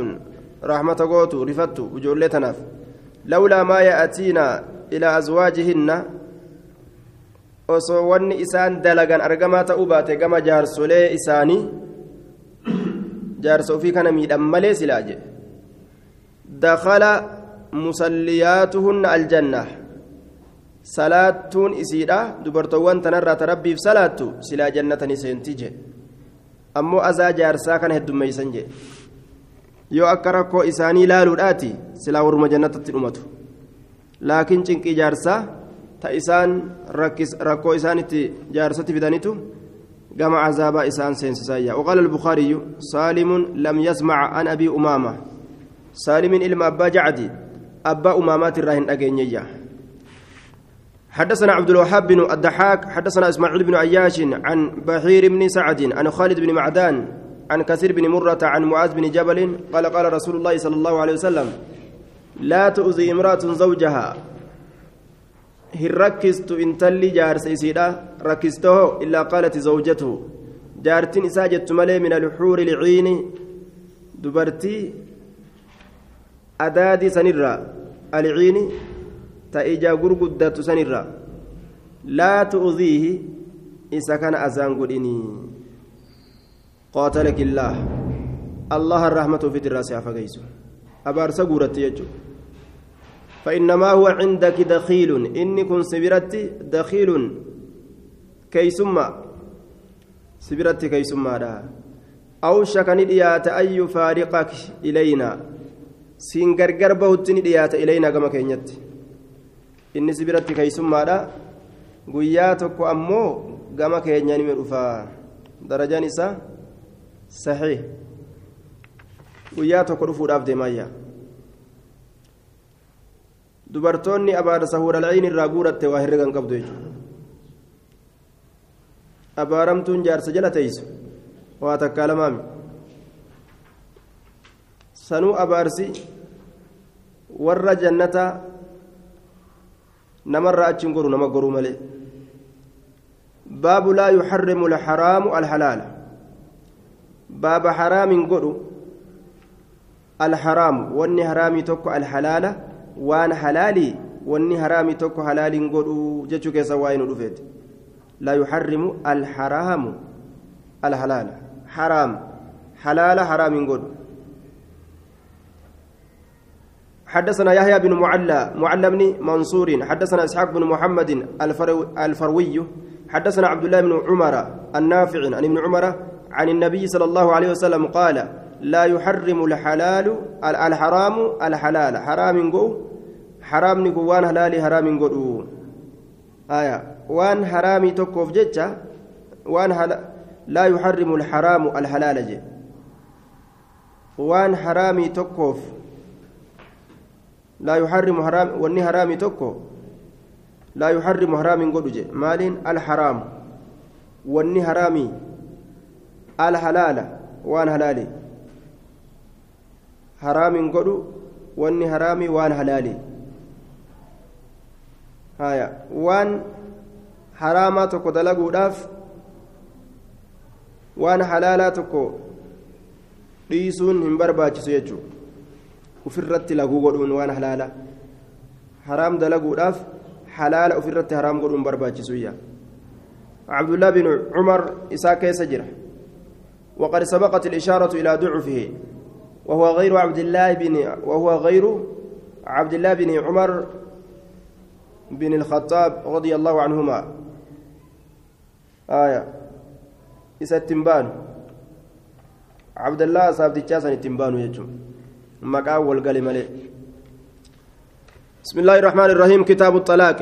رحمة قوتو رفتو وجولتناف. لولا ما يأتينا إلى أزواجهن osoo wanni isaan dalagan argamaa ta'uu baate gama jaarsolee isaanii jaarsa ofii kana miidhan malee silaa musalliyaatuhunna aljanna salaattuun isiidha dubartoowwan tanarraa ta rabbiif salaattu silaa jannatani seenti jedhe ammoo azaa jaarsaa kana heddummeeysan jedhe yoo akka rakkoo isaanii laaluudhaati silaa warruma jannatatti dhumatu laakiin cinqii jaarsaa ta isaan rakkoo isaanitti jaarsatti fidanitu قام عذاب إسان سينسسايا وقال البخاري سالم لم يسمع عن أبي أمامة سالم إلما أبا جعدي أبا أمامات الراهن أجينيا حدثنا عبد الوهاب بن الضحاك حدثنا إسماعيل بن عياش عن بحير بن سعد عن خالد بن معدان عن كثير بن مرة عن معاذ بن جبل قال قال رسول الله صلى الله عليه وسلم لا تؤذي امرأة زوجها. hin rakkistu intalli jaarsa isiidha rakkistoho illaa qaalati zawjatuhu jaartin isaa jettu malee min alxuuri liciini dubartii adaadii sanirraa alciini ta ija gurguddatu sanirraa laa tu'ziihi isa kana azaan godhinii qaatalaki illaah allaha rahmatu ufit irraa si hafageysu abaarsa guuratti jechuudha فإنما هو عندك دخيل إني كن سبرت دخيل كيسما سبرت كيسما أو شكني ديات أن يفارقك إلينا سين غرغر بهتني ديات إلينا كما كينيت إني سبرت كيسما دا guyyaa tokko ammoo gama keenya nima dhufaa darajaan isaa sahih guyyaa tokko dhufuudhaaf deemaayyaa dubartoonni abaarsa huuralciin irraa guuratte waa herregan qabdu jechuudha abaaramtuun jaarsa jala teeysu waa takkaa lamaami sanuu abaarsi warra jannata namarraa achiin goru nama goruu malee. Baabu laa yuxarrimu alxaraamu alhalaala. باب حرام قدو الحرام واني حرامي توكو الحلال وان حلالي واني حرامي توكو حلال قدو جتشو كيسا واين رفيت لا يحرم الحرام الحلال حرام حلال حرام قدو حدثنا يحيى بن معلى معلى بن منصور حدثنا إسحاق بن محمد الفروي حدثنا عبد الله بن عمر النافع عن ابن عمر عن النبي صلى الله عليه وسلم قال لا يحرم الحلال الحرام الحلال. حرام جو حرام نقو وان حلال حرام جو آية. وان حرامي تكوف جتة وان حل... لا يحرم الحرام الحلال جي. وان حرامي تكوف لا يحرم حرام واني حرامي تكو لا يحرم حرام قد مالين الحرام. واني حرامي الحلال. وان حلالي حرام قد واني حرامي وان حلالي هايا. وان حراما تكو دلقوداف waan halaalaa tokko dhiisuun hin barbaachisu jechuudha ofirratti laguu godhuun waan halaala. Haraam dalaguudhaaf halaala ofirratti haraam godhuun barbaachisuyya عبد الله بن عمر إساك يسجر وقد سبقت الإشارة إلى ضعفه وهو غير عبد الله بن وهو غير عبد الله بن عمر بن الخطاب رضي الله عنهما آية إسا التنبان عبد الله صاحب تجاسا التنبان يجم مكا والقلم بسم الله الرحمن الرحيم. كتاب الطلاق.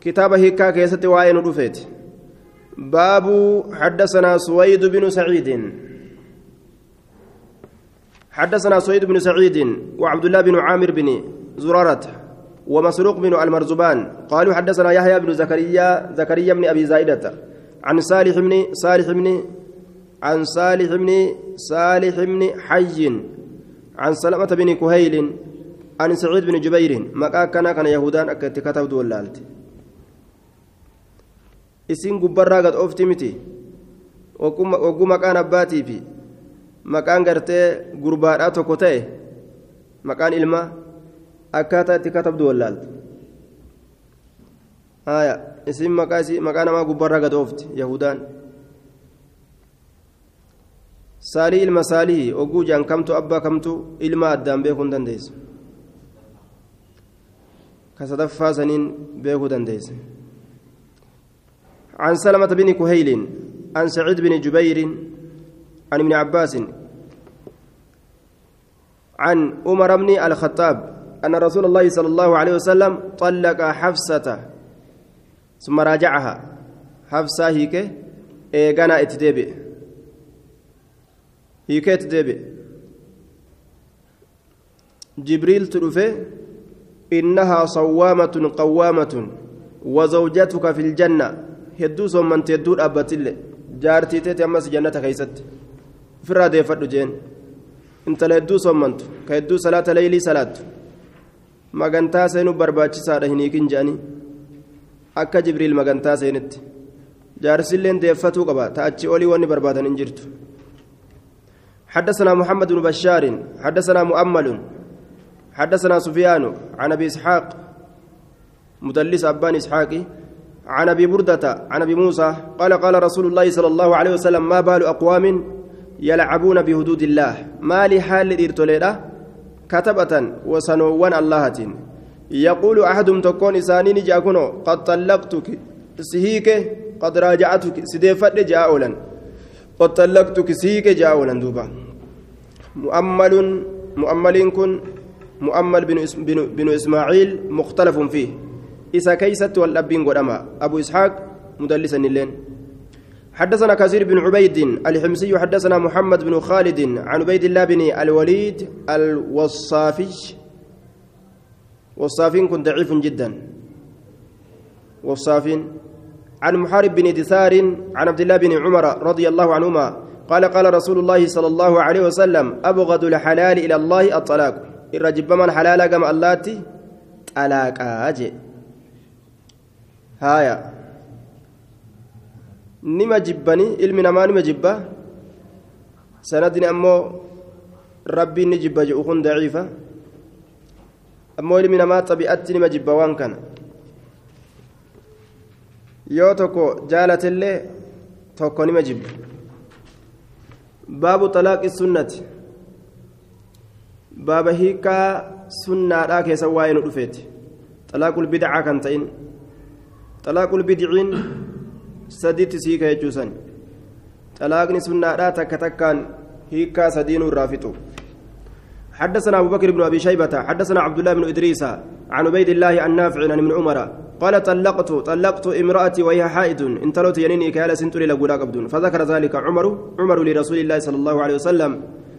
كتاب هيكا كيست وعين رفيت باب حدثنا سويد بن سعيد. حدثنا سويد بن سعيد وعبد الله بن عامر بن زرارة ومسروق بن المرزبان قالوا حدثنا يحيى بن زكريا زكريا بن أبي زايدة عن صالح بن صالح بن عن صالح بن صالح بن حي عن سلمة بن كهيل عن سعيد بن جبير مكا كان كان يهودان أكت كتب دولالت isin gubbarraa gad oofti miti ogguu maqaan abbaatii fi maqaan gartee gurbaadhaa tokko ta'e maqaan ilmaa akkaataa itti katabdu wallaalti haya isin maqaa namaa gubbarraa gad oofti yahudaan saalii ilma saalii ogguu jaan kamtu abbaa kamtu ilma addaan beekuu hin dandeessu. Ka sadaffaa saniin beekuu dandeesse. عن سلمة بن كهيل عن سعيد بن جبير عن ابن عباس عن عمر بن الخطاب أن رسول الله صلى الله عليه وسلم طلق حفصة ثم راجعها حفصة هيك إيغانا اتدبي hiikeetu deebi'e. Jibriiltu dhufe innahaa sawwaamatun qawwaamatun wazawjatuka fi ljanna hedduu soommanti hedduu dhaabbattille jaartii teeti ammas jannata keeysatti ofirraa deeffadhu jeen. Intala hedduu soommantu ka hedduu salaata leeylii salaattu. Magantaa seenuu barbaachisaadha hin hiikin jedhanii akka jibriil magantaa seenitti jaarsilleen deeffatuu qaba. Ta achi olii wanni barbaadan hin jirtu. حدثنا محمد بن بشار حدثنا مؤمل حدثنا سفيان عن أبي إسحاق مدلس أبان اسحاقي عن أبي بردة عن أبي موسى قال قال رسول الله صلى الله عليه وسلم ما بال أقوام يلعبون بحدود الله؟ ما لحال ارتليدا كتبة وسنوان اللهة. يقول أحدهم تكون اسانين جاكونو قد طلقتك سهيك قد راجعتك سديفت جاءولا قد طلقتك سهيك جاءولا دوبا. مؤمل مؤمل كن. مؤمل بن, بن, إسماعيل مختلف فيه. إسا كيست والأبين قدما. أبو إسحاق مدلسا اللين. حدثنا كثير بن عبيد الحمصي حدثنا محمد بن خالد عن عبيد الله بن الوليد الوصافي. وصافين كن ضعيف جدا. وصافين. عن محارب بن دثار عن عبد الله بن عمر رضي الله عنهما قال قال رسول الله صلى الله عليه وسلم أبغض الحلال إلى الله الطلاق الرجب من حلال كما اللاتي طلاق أجي jibbanii ilmi namaa nima jibba sanadni ammoo rabbiin ni jibba jedhu kun daciifa ammoo ilmi namaa xabi'atti nima jibba waan kana yoo tokko jaalatellee tokko nima jibba baabu talaaqi sunnati baaba hiikaa sunnaadhaa keessa waa'ee nu dhufeeti xalaaqul bidcaa kan ta'in xalaaqul bidciin sadiitti siika jechuusan xalaaqni sunnaadhaa takka takkaan hiikaa sadiinuu irraa fixu حدثنا أبو بكر بن أبي شيبة حدثنا عبد الله بن إدريس عن عبيد الله النافع عن ابن عمر قال طلقت طلقت امرأتي وهي حائض إن تلوت ينيني كالا سنتري لقولا قبدون فذكر ذلك عمر عمر لرسول الله صلى الله عليه وسلم.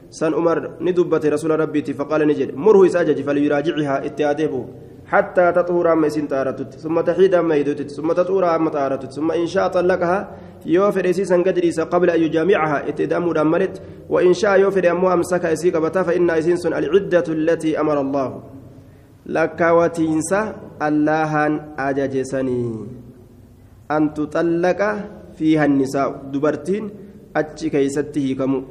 سن عمر ندبت رسول ربي فقال نجد مره ساجج فليراجعها اتيادبه حتى تطهر أما سن تارتت ثم تحيد أما يدوتت ثم تطهر أما تارتت ثم إن شاء طلقها يوفر إسيسا قدريسا قبل أن يجامعها اتدام رملت وإن شاء يوفر أمو أمسك إسيك بتا فإن إسينس العدة التي أمر الله. اللهان أججسني أن تطلق فيها النساء دبرتين أتشي كيسته كمو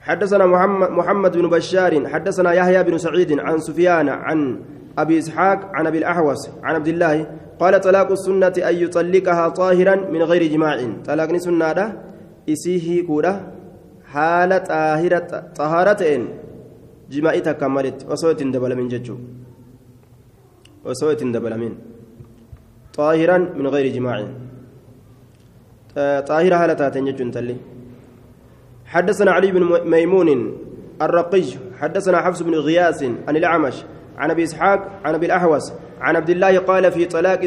حدثنا محمد, محمد بن بشار حدثنا يحيى بن سعيد عن سفيان عن أبي إسحاق عن أبي الأحوص عن عبد الله قال طلاق السنة أن يطلقها طاهرا من غير جماع. طلاق سنة إسيه كورة حالة جماعي تكملت وصوت دبل من ججو وصوت دبل من طاهرا من غير جماع طاهرة حالة تنجج تلي حدثنا علي بن ميمون الرقي حدثنا حفص بن غياث عن الأعمش عن ابي اسحاق عن ابي الاحوص عن عبد الله قال في طلاق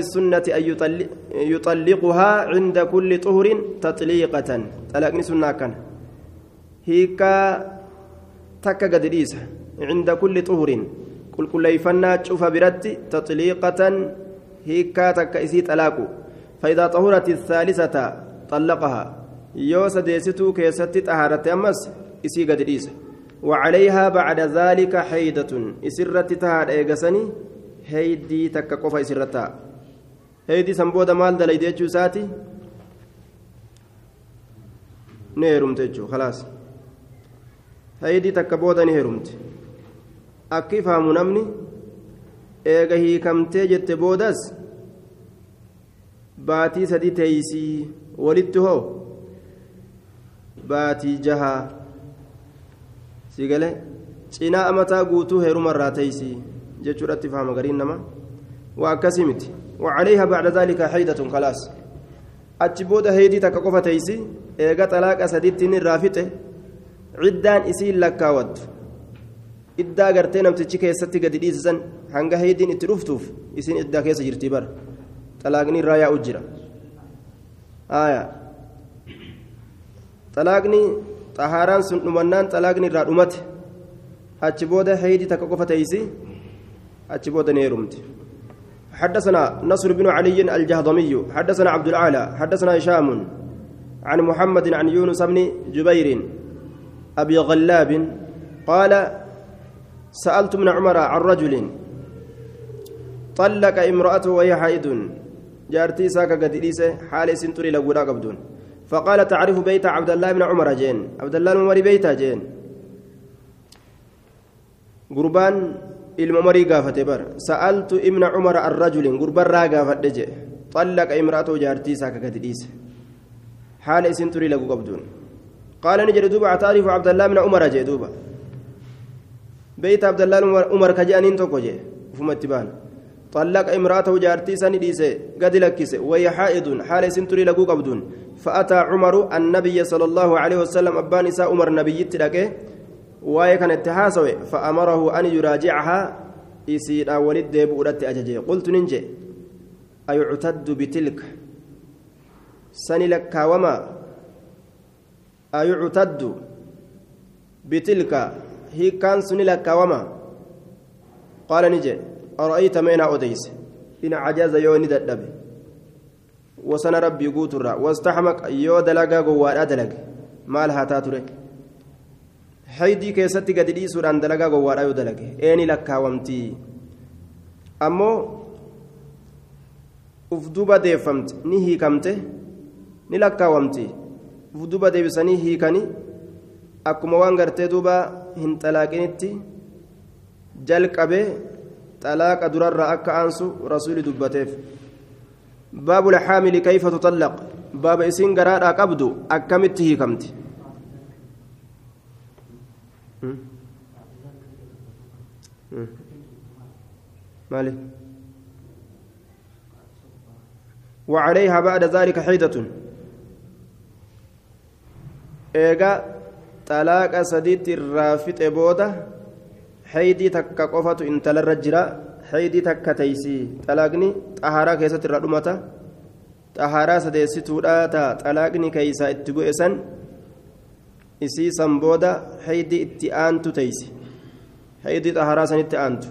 ان يطلق يطلقها عند كل طهر تطليقه طلاق سنه كان هيك تك قدريس عند كل طهر قل كل يفنا تشوف برت تطليقه هيك تك اسي طلاق فاذا طهرت الثالثه طلقها يوسد سديستو كيست طهارت امس اسي قدريس وعليها بعد ذلك حيدة إسرت تهاد إيغسني هيدي تكا قفا إسرتا هيدي سنبودا مال دلي ديجو ساتي نيرمت جو خلاص هيدي تكا بودا نيرمت أكي فهمو نمني eega hiikamtee jette boodas baatii sadi teeysii walitti hoo baatii jahaa sigale cinaa amataa guutuu heerumarraa teeysi jechuudhatti fahama gariin nama waa akkasii miti وعليها بعد ذلك حيدة خلاص أتبود هيدي تكقفة تيسي إيغا طلاق سديتين عدان إسين لكاود إدى غرتين أمتشي كيستي قد إيسسن هنگا هيدين اتروفتوف إسين إدى كيس جرتي بر طلاقني رايا أجرا آية طلاقني irraa dhumate. Achi booda heeydi takka qofa teeysi achi booda ni heerumti. حدثنا نصر بن علي الجهضمي حدثنا عبد الأعلى حدثنا هشام عن محمد عن يونس بن جبير أبي غلاب قال سألت ابن عمر عن رجل طلق امرأته وهي حائض. جارتي ساكا قد حال سنتري لقولا قبدون فقال تعرف بيت عبد الله بن عمر جين؟ عبد الله بن عمر بيتا جين. قربان الممري قافت بر سألت ابن عمر الرجل قربان را قافت طلق امرأته جارتي ساكا كتديس حال اسم تري لقو قبدون قال نجد دوبا تعرف عبد الله بن عمر جي دوبا. بيت عبد الله عمر كجانين توكو جي فما اتبان طلق امرأته جارتي سني ديسه قد لكسه وهي حائض. حال اسم تري لقو قبدون فأتى عمر النبي صلى الله عليه وسلم. نساء عمر النبي تلقى واي كان اتحاسوي. فأمره أن يراجعها. يسير ولد بؤرت أججي. قلت ننجي. أيعتد بتلك. سني لك وما أيعتد بتلك هي كان سني لك وما قال نجي أرأيت مين أوديس إن عجاز يوني دبي wasana rabbii guuturra wastaxmaq yoo dalagaa gowwaadhaa dalage maal haa taatuure haydii keessatti gadi dhiisuudhaan dalagaa gowwaadhaa yoo dalage eeni lakkaawamtii ammoo uf duba deeffamte ni hiikamte ni lakkaawamti uf duba deebisanii hiikanii akkuma waan gartee duuba hin xalaaqinitti jalqabe xalaaqa durarraa akka aansu rasuuli dubbateef baabu laxaamili kayfa tutallaq baaba isiin garaadhaa qabdu akkamitti hiikamti مالك وعليها بعد ذلك حيدة eegaa xalaaqa sadiitti irraa fixe booda haydii takka qofatu intalarra jira. Haydii takka teeysii xalaaqni xahaaraa keessatti irraa dhumata. Xahaaraa sadeessituudha taa xalaaqni keeysaa itti bu'e san isii san booda haydii itti aantu teeysi haydii xaharaa sanitti aantu.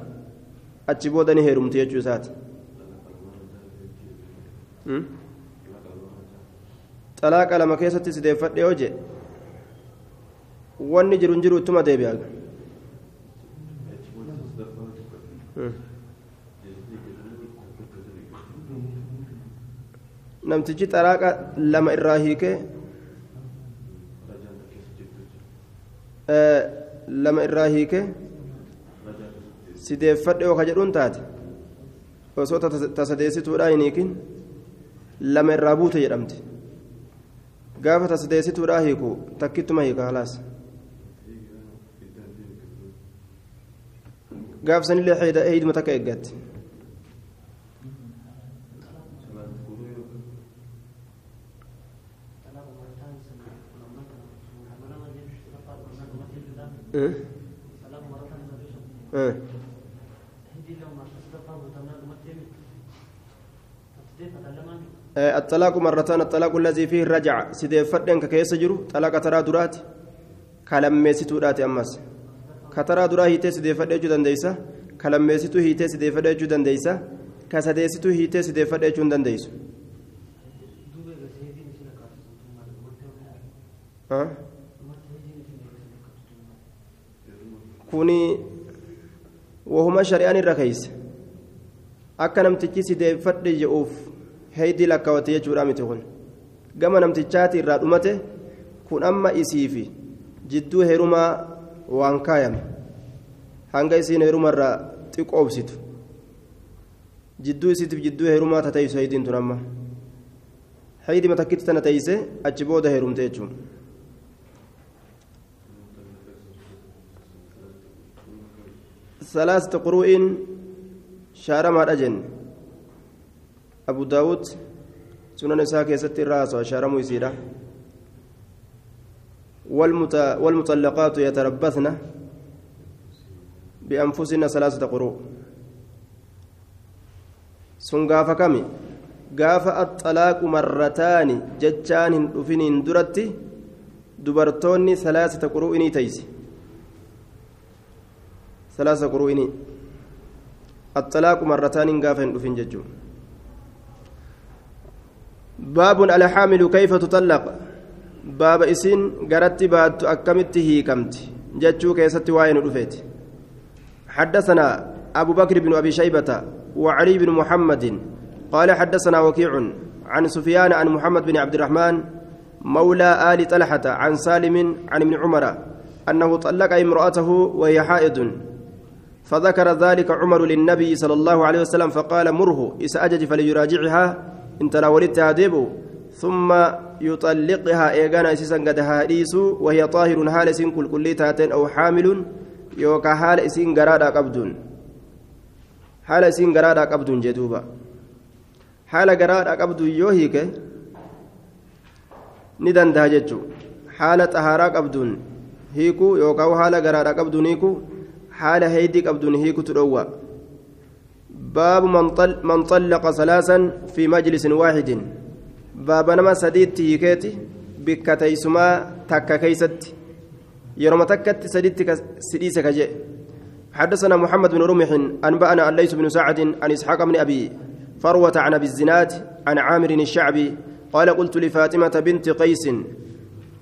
Achi booda ni heerumti jechuu isaati. Hmm? Xalaaqa lama keessatti sideeffadhe hojee wanni jiru hin jiru ittuma deebi'a namtichi xalaaqa lama irraa hiikee lama irraa hiike sideeffadhe yoo ka jedhuun taate osoo tasadeessituudha hin hiikin lama irraa buute jedhamti gaafa tasadeessituudha hiiku takkittuma hiika halaas gaaf sanillee heyduma takka eeggatti الطلاق مرتان الطلاق الذي فيه الرجع سيدي فدن كيس جرو طلاق ترى درات امس kataraa duraa hiitee sideeffadhee jechuu dandeessa? Ka lammeessituu hiitee sideeffadhee jechuu dandeessa? Ka hiitee sideeffadhee jechuu dandeessu. kuni wahuma shari'aan irra keessa akka namtichi sideeffadhe je'uuf heddii lakkaawwatte jechuudha miti kun. Gama namtichaati irraa dhumate kun amma isiifi. Jidduu heerumaa. waan kaayame. Hanga isiin heerumarraa xiqqoobsitu. Jidduu isiitiif jidduu heerumaa tateessu haydiin tun amma. Haydima takkitti tana teessee achi booda heerumte jechuun. salaasata quru'iin shaaramaadha jenne. Abu daawud sunan isaa keessatti irraa haasawa shaaramuu isiidha. والمطلقات يتربصن بأنفسهن ثلاثة قروء kami gaafa axalaaqu marrataani jechaan hin dhufiniin duratti dubartoonni salaasata quru'inii taysi salaasa quru'inii axalaaqu marrataaniin gaafa hin dhufin jechuu baabun alxaamilu kayfa tutallaq baaba isiin garatti baattu akkamitti hiikamti? Jechuu keessatti waa'ee nu dhufeeti. حدثنا أبو بكر بن أبي شيبة وعلي بن محمد قال حدثنا وكيع عن سفيان عن محمد بن عبد الرحمن مولى آل طلحة عن سالم عن ابن عمر أنه طلق امرأته وهي حائض. فذكر ذلك عمر للنبي صلى الله عليه وسلم فقال مره إسأجج فليراجعها. إن تناولتها ديبو. ثم يطلقها إيغانا إسيسا قد هاديس وهي طاهر حال سين كل تاتين أو حامل يوكا حال إسين قرادا قبدون حال إسين قرادا قبدون جدوبا. حال قرادا قبدون يوهيك ندن دهجتشو حال طهارا قبدون هيكو يوكا حال قرادا قبدون هيكو حال هيدي قبدون هيكو تروى باب من طلق ثلاثا في مجلس واحد. باب نما سديت هيكيتي بك تيسما تكا كيست يرم تكت سديت سديس كجي حدثنا محمد بن رمح أنبأنا الليث بن سعد عن إسحاق بن أبي فروة عن أبي الزناد عن عامر الشعبي قال قلت لفاطمة بنت قيس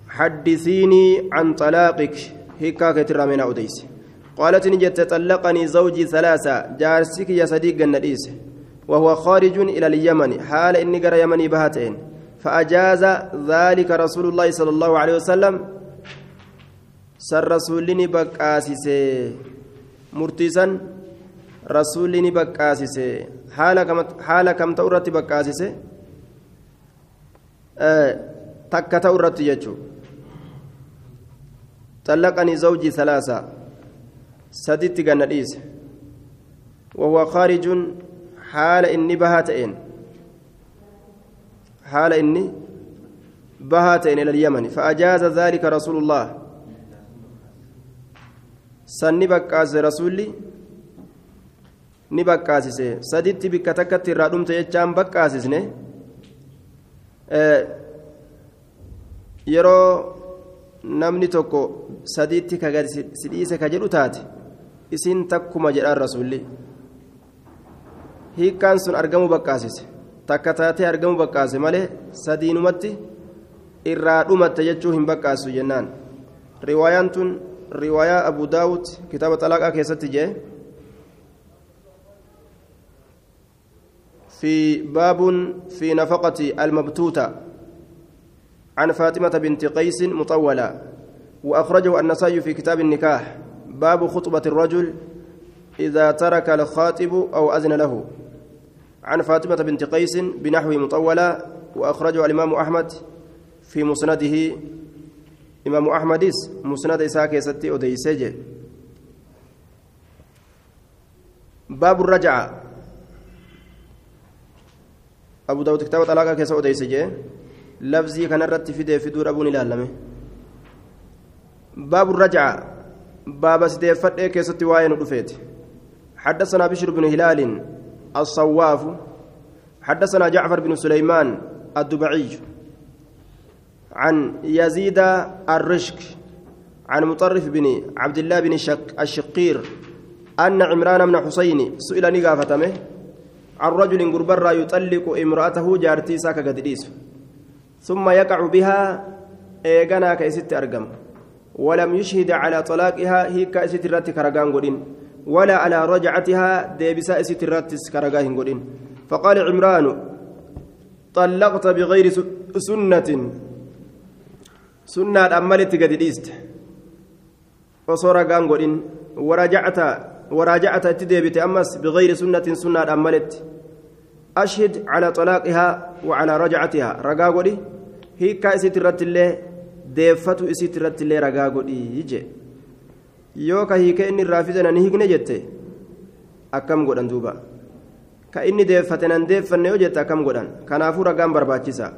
حدثيني عن طلاقك هيكاكة من أوديس قالت نجت طلقني زوجي ثلاثة جارسك يا صديق النديس وهو خارج إلى اليمن حال إني قرى يمني بهاتين فأجاز ذلك رسول الله صلى الله عليه وسلم ni baqqaasise murtii san rasuulli ni baqqaasise haala kam ta'u irratti baqqaasise takka ta'u irratti jechuudha طلقني زوجي ثلاثة سددت جناديس وهو خارج haala inni bahaa ta'een haala inni bahaa ta'een ila yamani fa'ajaaza zaalika rasulullah san ni bakkaase rasuulli ni bakkaasise. Saditti bikka takkatti irraa dhumte jechaan bakkaasisne eh, yeroo namni tokko sadiitti ka si sidhiise ka jedhu taate isiin takkuma jedhaan rasuulli. Hiikkaan sun argamuu bakkaasise takka taatee argamuu bakkaase malee sadiinumatti irraa dhumatte jechuu hin bakkaasu jennaan riwaayaan tun riwaayaa abu daawud kitaaba xalaaqaa keessatti jee في باب في نفقة المبتوتة عن فاطمة بنت قيس مطولة وأخرجه النسائي في كتاب النكاح باب خطبة الرجل إذا ترك الخاطب أو أذن له. عن فاطمة بنت قيس بنحو مطولة وأخرجه الإمام أحمد في مسنده. إمام أحمد مسند إساك ستي أديسج باب الرجعة. أبو داود كتاب طلاقة كيس أديسج لفظي كان الرت في فدور أبو نلالمه باب الرجعة. باب سديفت كيستي واين رفيت حدثنا بشر بن هلال الصواف حدثنا جعفر بن سليمان الدبعي عن يزيد الرشك عن مطرف بن عبد الله بن شك الشقير أن عمران بن حسين سئل نقافتمه عن رجل قربرا يطلق امرأته جارتي ساكا قدريس ثم يقع بها إيغانا كيست أرقم ولم يشهد على طلاقها هي كأست راتي كرقان ولا على رجعتها ديبسا إست راتي كرقان قدين فقال عمران طلقت بغير سنة. سنة أملت قد ديست. وصور قانقودين ورجعت وراجعت تديبت أمس بغير سنة سنة أملت أشهد على طلاقها وعلى رجعتها. رقاقودي هي كايسيت رت الله deeffatu isitti irratti illee ragaa godhii je yoo ka hiike inni irraa fidana ni hiikne jette akkam godhan duuba ka inni deeffate nan deeffanne yoo jette akkam godhan kanaafuu ragaan barbaachisa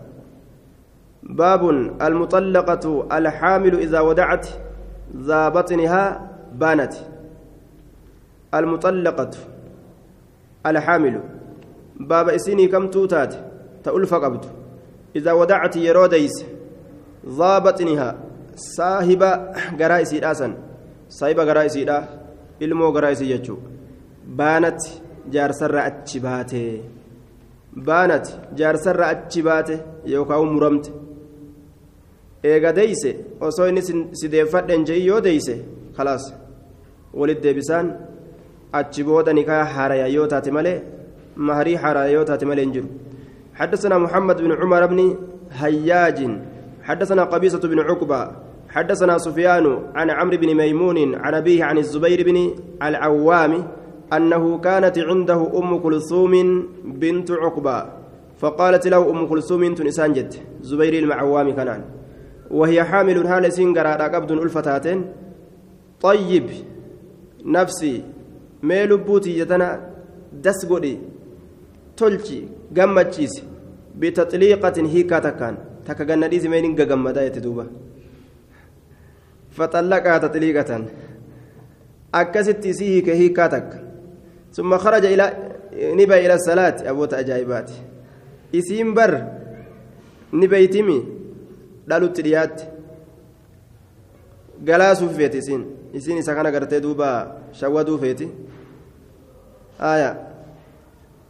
باب المطلقة الحامل إذا ودعت ذا بطنها بانت المطلقة الحامل باب إسيني كم توتات تألف قبض إذا ودعت يروديس ذا بطنها صاحب غرائسي داسن صاحب غرائسي دا ilmoo garaa isii jechuu baanatti jaarsarra achi baate baanatti jaarsarra achi baate yookaan muramte eega deeyse osoo inni si deeffadhen je'i yoo deeyse khalaas walit deebisaan achi booda nikaa haaraya yoo taate malee maharii haaraya yoo taate malee hin jiru حدثنا محمد بن عمر بن هياج حدثنا قبيصة بن عقبة حدثنا سفيان عن عمرو بن ميمون عن أبيه عن الزبير بن العوام أنه كانت عنده أم كلثوم بنت عقبة فقالت له أم كلثوم تنسان جد زبير المعوام كنان وهي حامل هال سنجر قبض الفتاتين طيب نفسي ميل بوتي دس قولي تلشي قمتشيس بتطليقة هيكا تكان تكا جنديز مينين قمدا يتدوبا فطلقها تطليقة أكست سيه هيكا تك ثم خرج إلى نبى إلى الصلاة أبو تأجايبات إسيم بر نبيتمي dhalutti dhiyaatti galaasuuf feeti isiin isiin isa kana gartee duuba shawwaduu feeti aya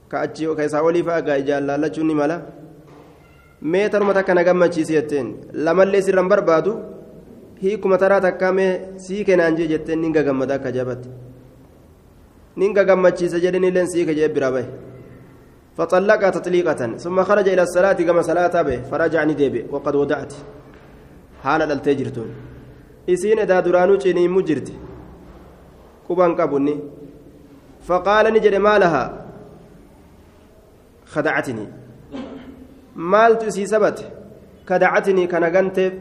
ka achi ka isaa olii fa'a gaa ijaan laallachuun ni mala mee tanuma takka na gammachiisi jetteen lamallee sirran barbaadu hiikuma taraa takkaa mee sii kenaan jee jetteen ninga gammada akka jabatti ninga gammachiisa jedhenilleen sii kajee bira bahe فطلقها تطليقة ثم خرج إلى الصلاة كما صلاة به فرجع نديبه وقد ودعت حال التجرتون edaa duraanuu ciniimmu jirti quban qabunni faqaala ni jedhe maalahaa kadacatini maaltu isii sabate kadacatini kana ganteef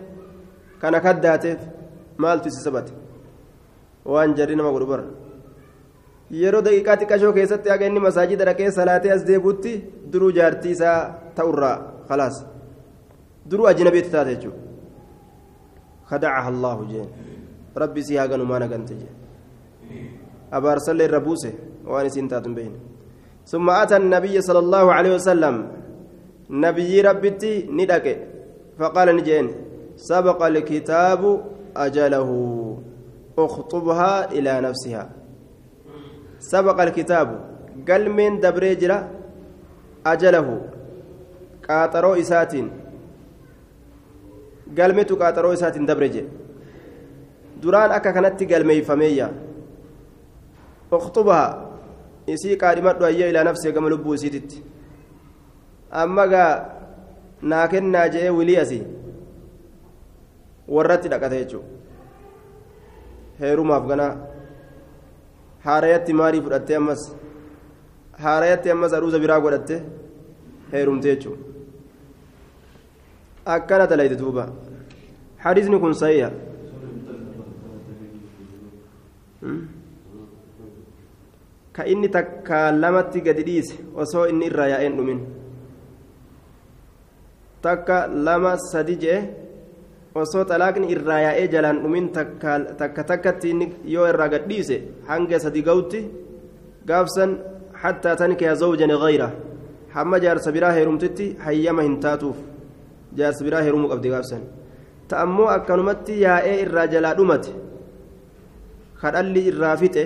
kana kaddaateef maaltu isii sabate waan jarri nama godhu bara yeroo daqiiqaa xiqqashoo keessatti haga inni masaajida dhaqee salaatee as deebuutti duruu jaartii isaa ta'urraa khalaas duruu ajnabiitti taate jechuudha خدعها الله جين ربي سيها قالوا ما نقنت أبارسل الربوسه وأنا سنتات بين ثم أتى النبي صلى الله عليه وسلم نبي ربتي ندك فقال نجين سبق الكتاب أجله اخطبها إلى نفسها سبق الكتاب قال من دبريجرة أجله قاطرو إساتين isaatiin dabre jedhe duraan akka kanatti galmeeyfameeyya ukhtubaha isii qaadhimadhu ayya ilaa nafsee gama lubbuu isiititti amma gaa naa kennaa je'ee wilii asii warratti dhaqate jechuudha heerumaaf ganaa haarayatti maarii fudhattee ammas haarayatti ammas aruuza biraa godhatte heerumte jechuudha akkana dalayte duuba hadiisni kun sahiha ka inni takka lamatti gadi dhiise osoo inni irraa yaa'een dhumin takka lama sadi je'e osoo xalaaqni irraa yaa'ee jalaan dhumin takka takkatti yoo irraa gad dhiise hanga sadi ga'utti gaafsan hattaa tankiya zawjan gayra hamma jaarsa biraa heerumtitti hayyama hin taatuuf jaarsa biraa heerumuu qabdi gaafsan ta'ammoo akkanumatti yaa'ee irraa jalaa dhumate kadhalli irraa fixe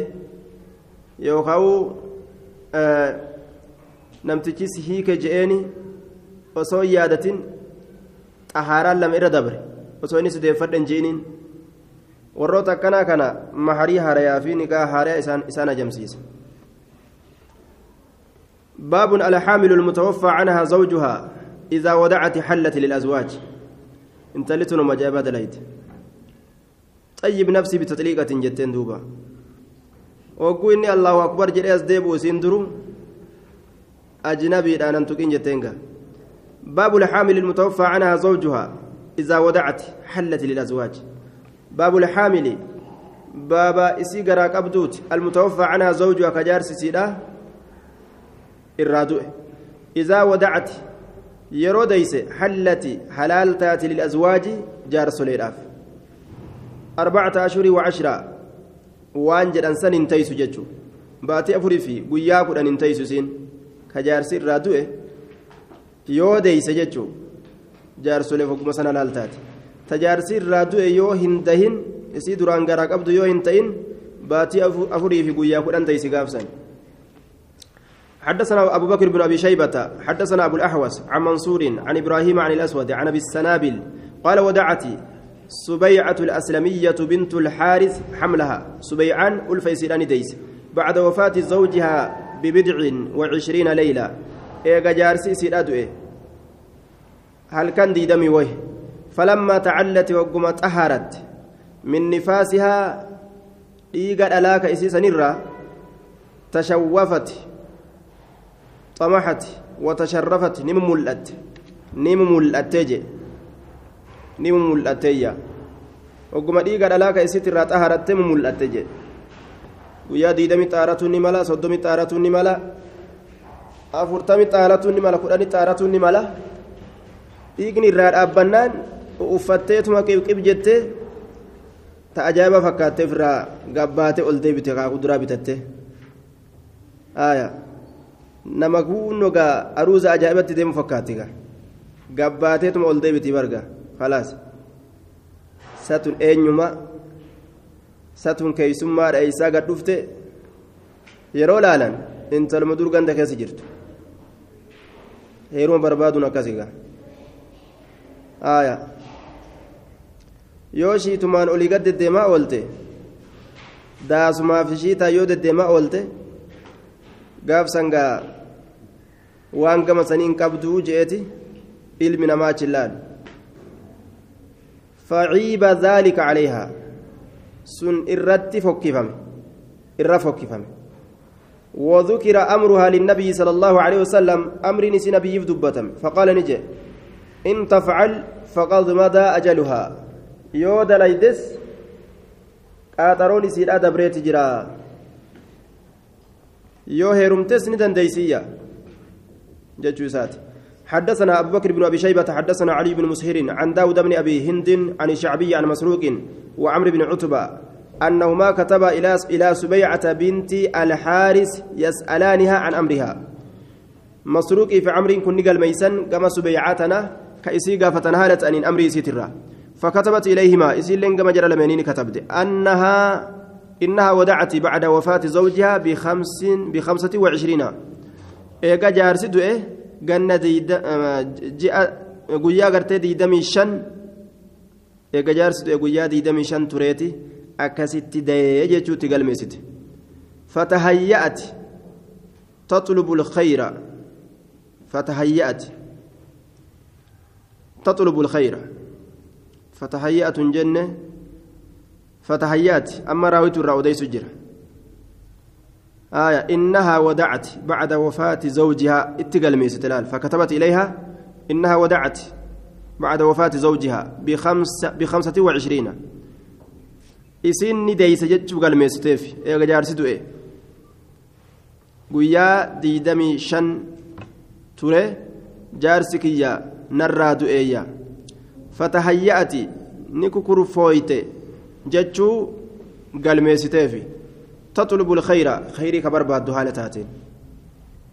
yookaan namtichis hiike je'eeni osoo yaadatin xahaaraan lama irra dabre osoo inni sideeffadhan je'iniin. Warroota akkanaa kana maharii haarayaa fi niqaa haarayaa isaan ajamsiisa. باب الحامل المتوفى عنها زوجها إذا ودعت حلت للأزواج انت لتنا مجابة دليت طيب نفسي بتطليقة جتين دوبا وقو إني الله أكبر جري أزديب وسندرو أجنبي أنا تكين جتينغا باب الحامل المتوفى عنها زوجها إذا ودعت حلت للأزواج باب الحامل بابا إسي قراك أبدوت المتوفى عنها زوجها كجارس سيدا الرادوء إذا ودعت yeroo deyse hallati halaal taati lilazwaaji jaarsoleedhaaf arbacata ashurii wacashraa waan jedhan san hin taysu jechu baatii afurii fi guyyaa kudhan hin taysu isiin ka jaarsi irraa jaarsoleef hogguma san halaal taati ta jaarsi irraa du'e yoo hin dahin isii duraan garaa qabdu yoo hin ta'in baatii afurii fi guyyaa kudhan taysi gaafsan. حدثنا أبو بكر بن أبي شيبة حدثنا أبو الأحوص عن منصور عن إبراهيم عن الأسود عن أبي السنابل قال ودعت سبيعة الأسلمية بنت الحارث حملها سبيعان الفيسيران ديس بعد وفاة زوجها ببضع وعشرين ليلة إيغا جارسي سيرادو هل كان دي دمي ويه فلما تعلت وقمت أهرت من نفاسها إيغا ألاك إسيسا نرى تشوفت. طمحت. وتشرفت. نم ملأت نم ملأتي نم ملأتي وقم ديغا دلاكا إسيترا طهرت نم ملأتي guyyaa diidami xaaratuun ni mala soddomi xaaratuun ni mala afurtami xaaratuun ni mala kudhani xaaratuun ni mala dhiigni irraa dhaabbannaan uffatteetuma qibqib jettee ta ajaa'iba fakkaatteef irraa gabbaatee ol deebite kaa kuduraa bitatte nama kunno gaa aruuza ajaa'ibatti deemu fakkaatti gabbaateetuma ol deebiti barga khalaas satun eenyuma satun keeysummaadha eeysaa gad dhufte yeroo laalan intaluma dur ganda keessa jirtu heeruma barbaaduun akkasi aya yoo shiitumaan olii gad deddeemaa oolte daasumaaf shiitaa yoo deddeemaa oolte gaafsan gaa waan gama saniin qabduu je'eti ilmi namaa chillaan faciiba dhaalika calayhaa sun irratti fokkifame irra fokkifame وذكر أمرها للنبي صلى الله عليه وسلم أمر نسي نبي دبتم فقال نجي إن تفعل فقد مضى أجلها. يود ليدس قاطرون سيدا دبريت جرا. يو هيرمتس ندن ديسية. جتشوسات حدثنا أبو بكر بن أبي شيبة حدثنا علي بن مسهر عن داود بن أبي هند عن الشعبي عن مسروق وعمر بن عتبة أنهما كتب إلى إلى سبيعة بنت الحارث يسألانها عن أمرها. مسروق في عمر كن نقل ميسن كما سبيعتنا كإسي قافتنا هالت أن أمري سترا فكتبت إليهما إسي لن كما جرى لمنين كتبت أنها إنها ودعت بعد وفاة زوجها بخمس بخمسة وعشرين إيقا جارسد إيه ganna ji'a guyyaa gartee diidamii shan eega jaarsitu guyyaa diidamii shan tureeti akkasitti dayee jechuutti galmeessite. Fatahayya'ati تطلب الخير فتهيأت تطلب الخير. فتهيأت جنة. فتهيأت. أما راويت الراودي سجر آية إنها ودعت بعد وفاة زوجها. اتقل ميستلال فكتبت إليها إنها ودعت بعد وفاة زوجها بخمس بخمسة وعشرين. إسين ديس جتش قال ميستيف إيه جارسدو إيه. guyyaa diidamii shan ture jaarsi kiyya narraa du'eeyya fatahayya'ati ni kukurfooyte jechuu galmeessiteefi تطلب الخير خيري كبر بعد حالة هاتين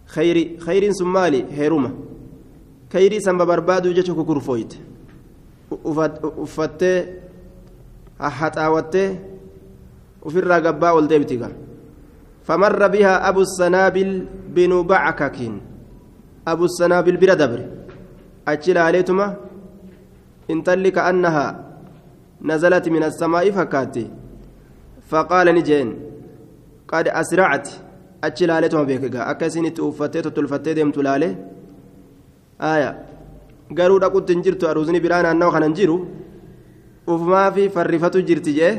خيري خير سمالي هيروما خيري سنب برباد جتشو كرفويت uffattee haxaawattee ofirraa gabbaa ol deebitiga فمر بها أبو السنابل بن بعكك أبو السنابل achi ilaaleetuma intalli ka'annahaa nazalati min assamaa'i fakkaatti. Faqaala ni jeen qad asracti achi ilaaleetuma beekegaa akka isin itti uffattee tottolfattee deemtu ilaale. Aaya garuu dhaqutti hin jirtu aruuzni biraa naannawa kana hin jiru? Ufumaaf farrifatu jirti jee?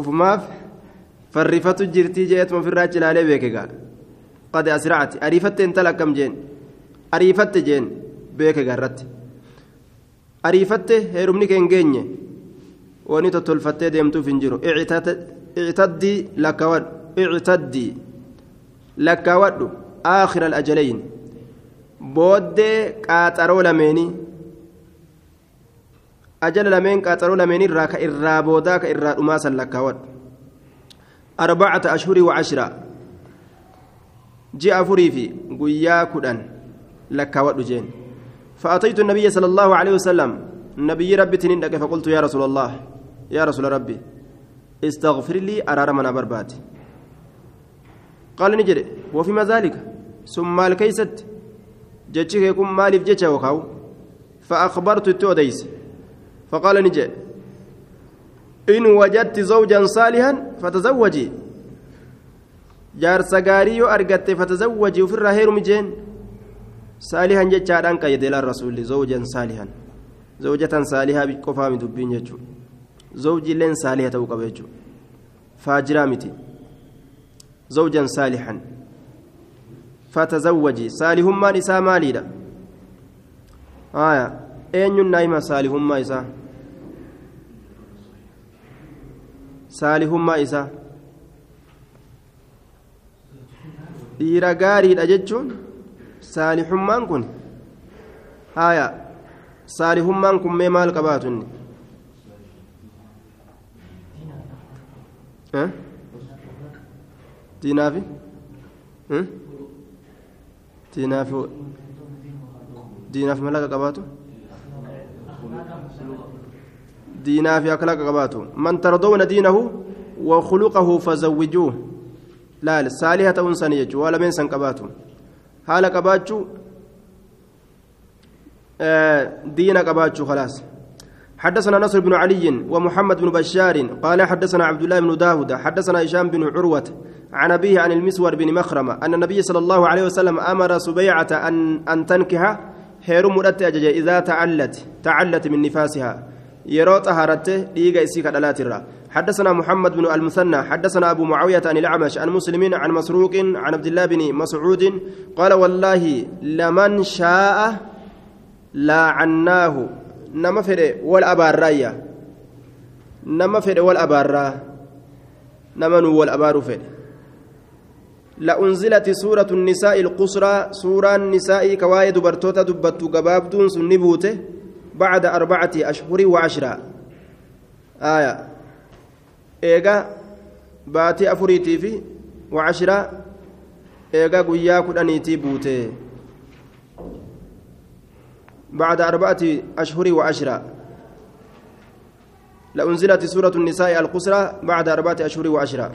Ufumaaf farrifatu jirti jee etuma ofirraa achi ilaalee beekegaa qad asracti ariifatte intala akkam jeen? ariifatte jeen beeke gaarratti ariifatte heerumni keen geenye wani tottolfattee deemtuuf hin jiru. Ictaddii lakkaawwadhu. Ictaddii lakkaawwadhu aakhira alajalayn booddee qaaxaroo lameeni ajala lameen qaaxaroo lameeni irraa ka irraa boodaa ka irraa dhumaasan lakkaawwadhu. Arbacata ashhurii wa ashira. Ji'a afurii fi guyyaa kudhan. لك ودجين فأتيت النبي صلى الله عليه وسلم. النبي ربي تنين فقلت يا رسول الله يا رسول ربي استغفر لي أرار من برباد قال نجري وفيما ذلك؟ ثم الكيست جتشك يكون مالي في جتشا وخاو فأخبرت التوديس فقال نجي إن وجدت زوجا صالحا فتزوجي. جارس غاريو أرجت فتزوجي وفي الرهير مجين. جتشاران قيد إلى الرسول زوجا صالحا زوجة صالحة بقفام دبين يجو زوجي لين صالحة وقبيجو فاجرامتي زوجا صالحا فتزوجي صالح ما نساء مالي آية أين النايمة صالح ما إساه saalihummaa isaa? Dhiira gaariidha jechuun saalihummaan kun haya saalihummaan kun mee maal qabaatu inni diinaafi diinaafi diinaaf malaqa qabaatu دينا في أخلاق قباته من ترضون دينه وخلقه فزوجوه لا صالحة أنسانية ولا من سن قباته حال قباتشو آه دين قباتشو خلاص حدثنا نصر بن علي ومحمد بن بشار قال حدثنا عبد الله بن داود حدثنا هشام بن عروة عن أبيه عن المسور بن مخرمة أن النبي صلى الله عليه وسلم أمر سبيعة أن أن تنكح هيرم إذا تعلت تعلت من نفاسها. يرو طهارته ديغا اسي كدلاترا حدثنا محمد بن المثنى حدثنا أبو معاوية عن الأعمش عن مسلمين عن مسروق عن عبد الله بن مسعود قال والله لمن شاء لا عناه نما فدي والابارايا نما فدي والابارا نما نو والابار فدي لأنزلت سورة النساء القصرى سورة النساء كوايد برتوتا دبتو قبابدون سنبوته بعد أربعة أشهر وعشرة. آية. إيجا باتي أفريتي في وعشرة إيجا قيا كدنيتي بوته بعد أربعة أشهر وعشرة لأنزلت سورة النساء القصرى بعد أربعة أشهر وعشرة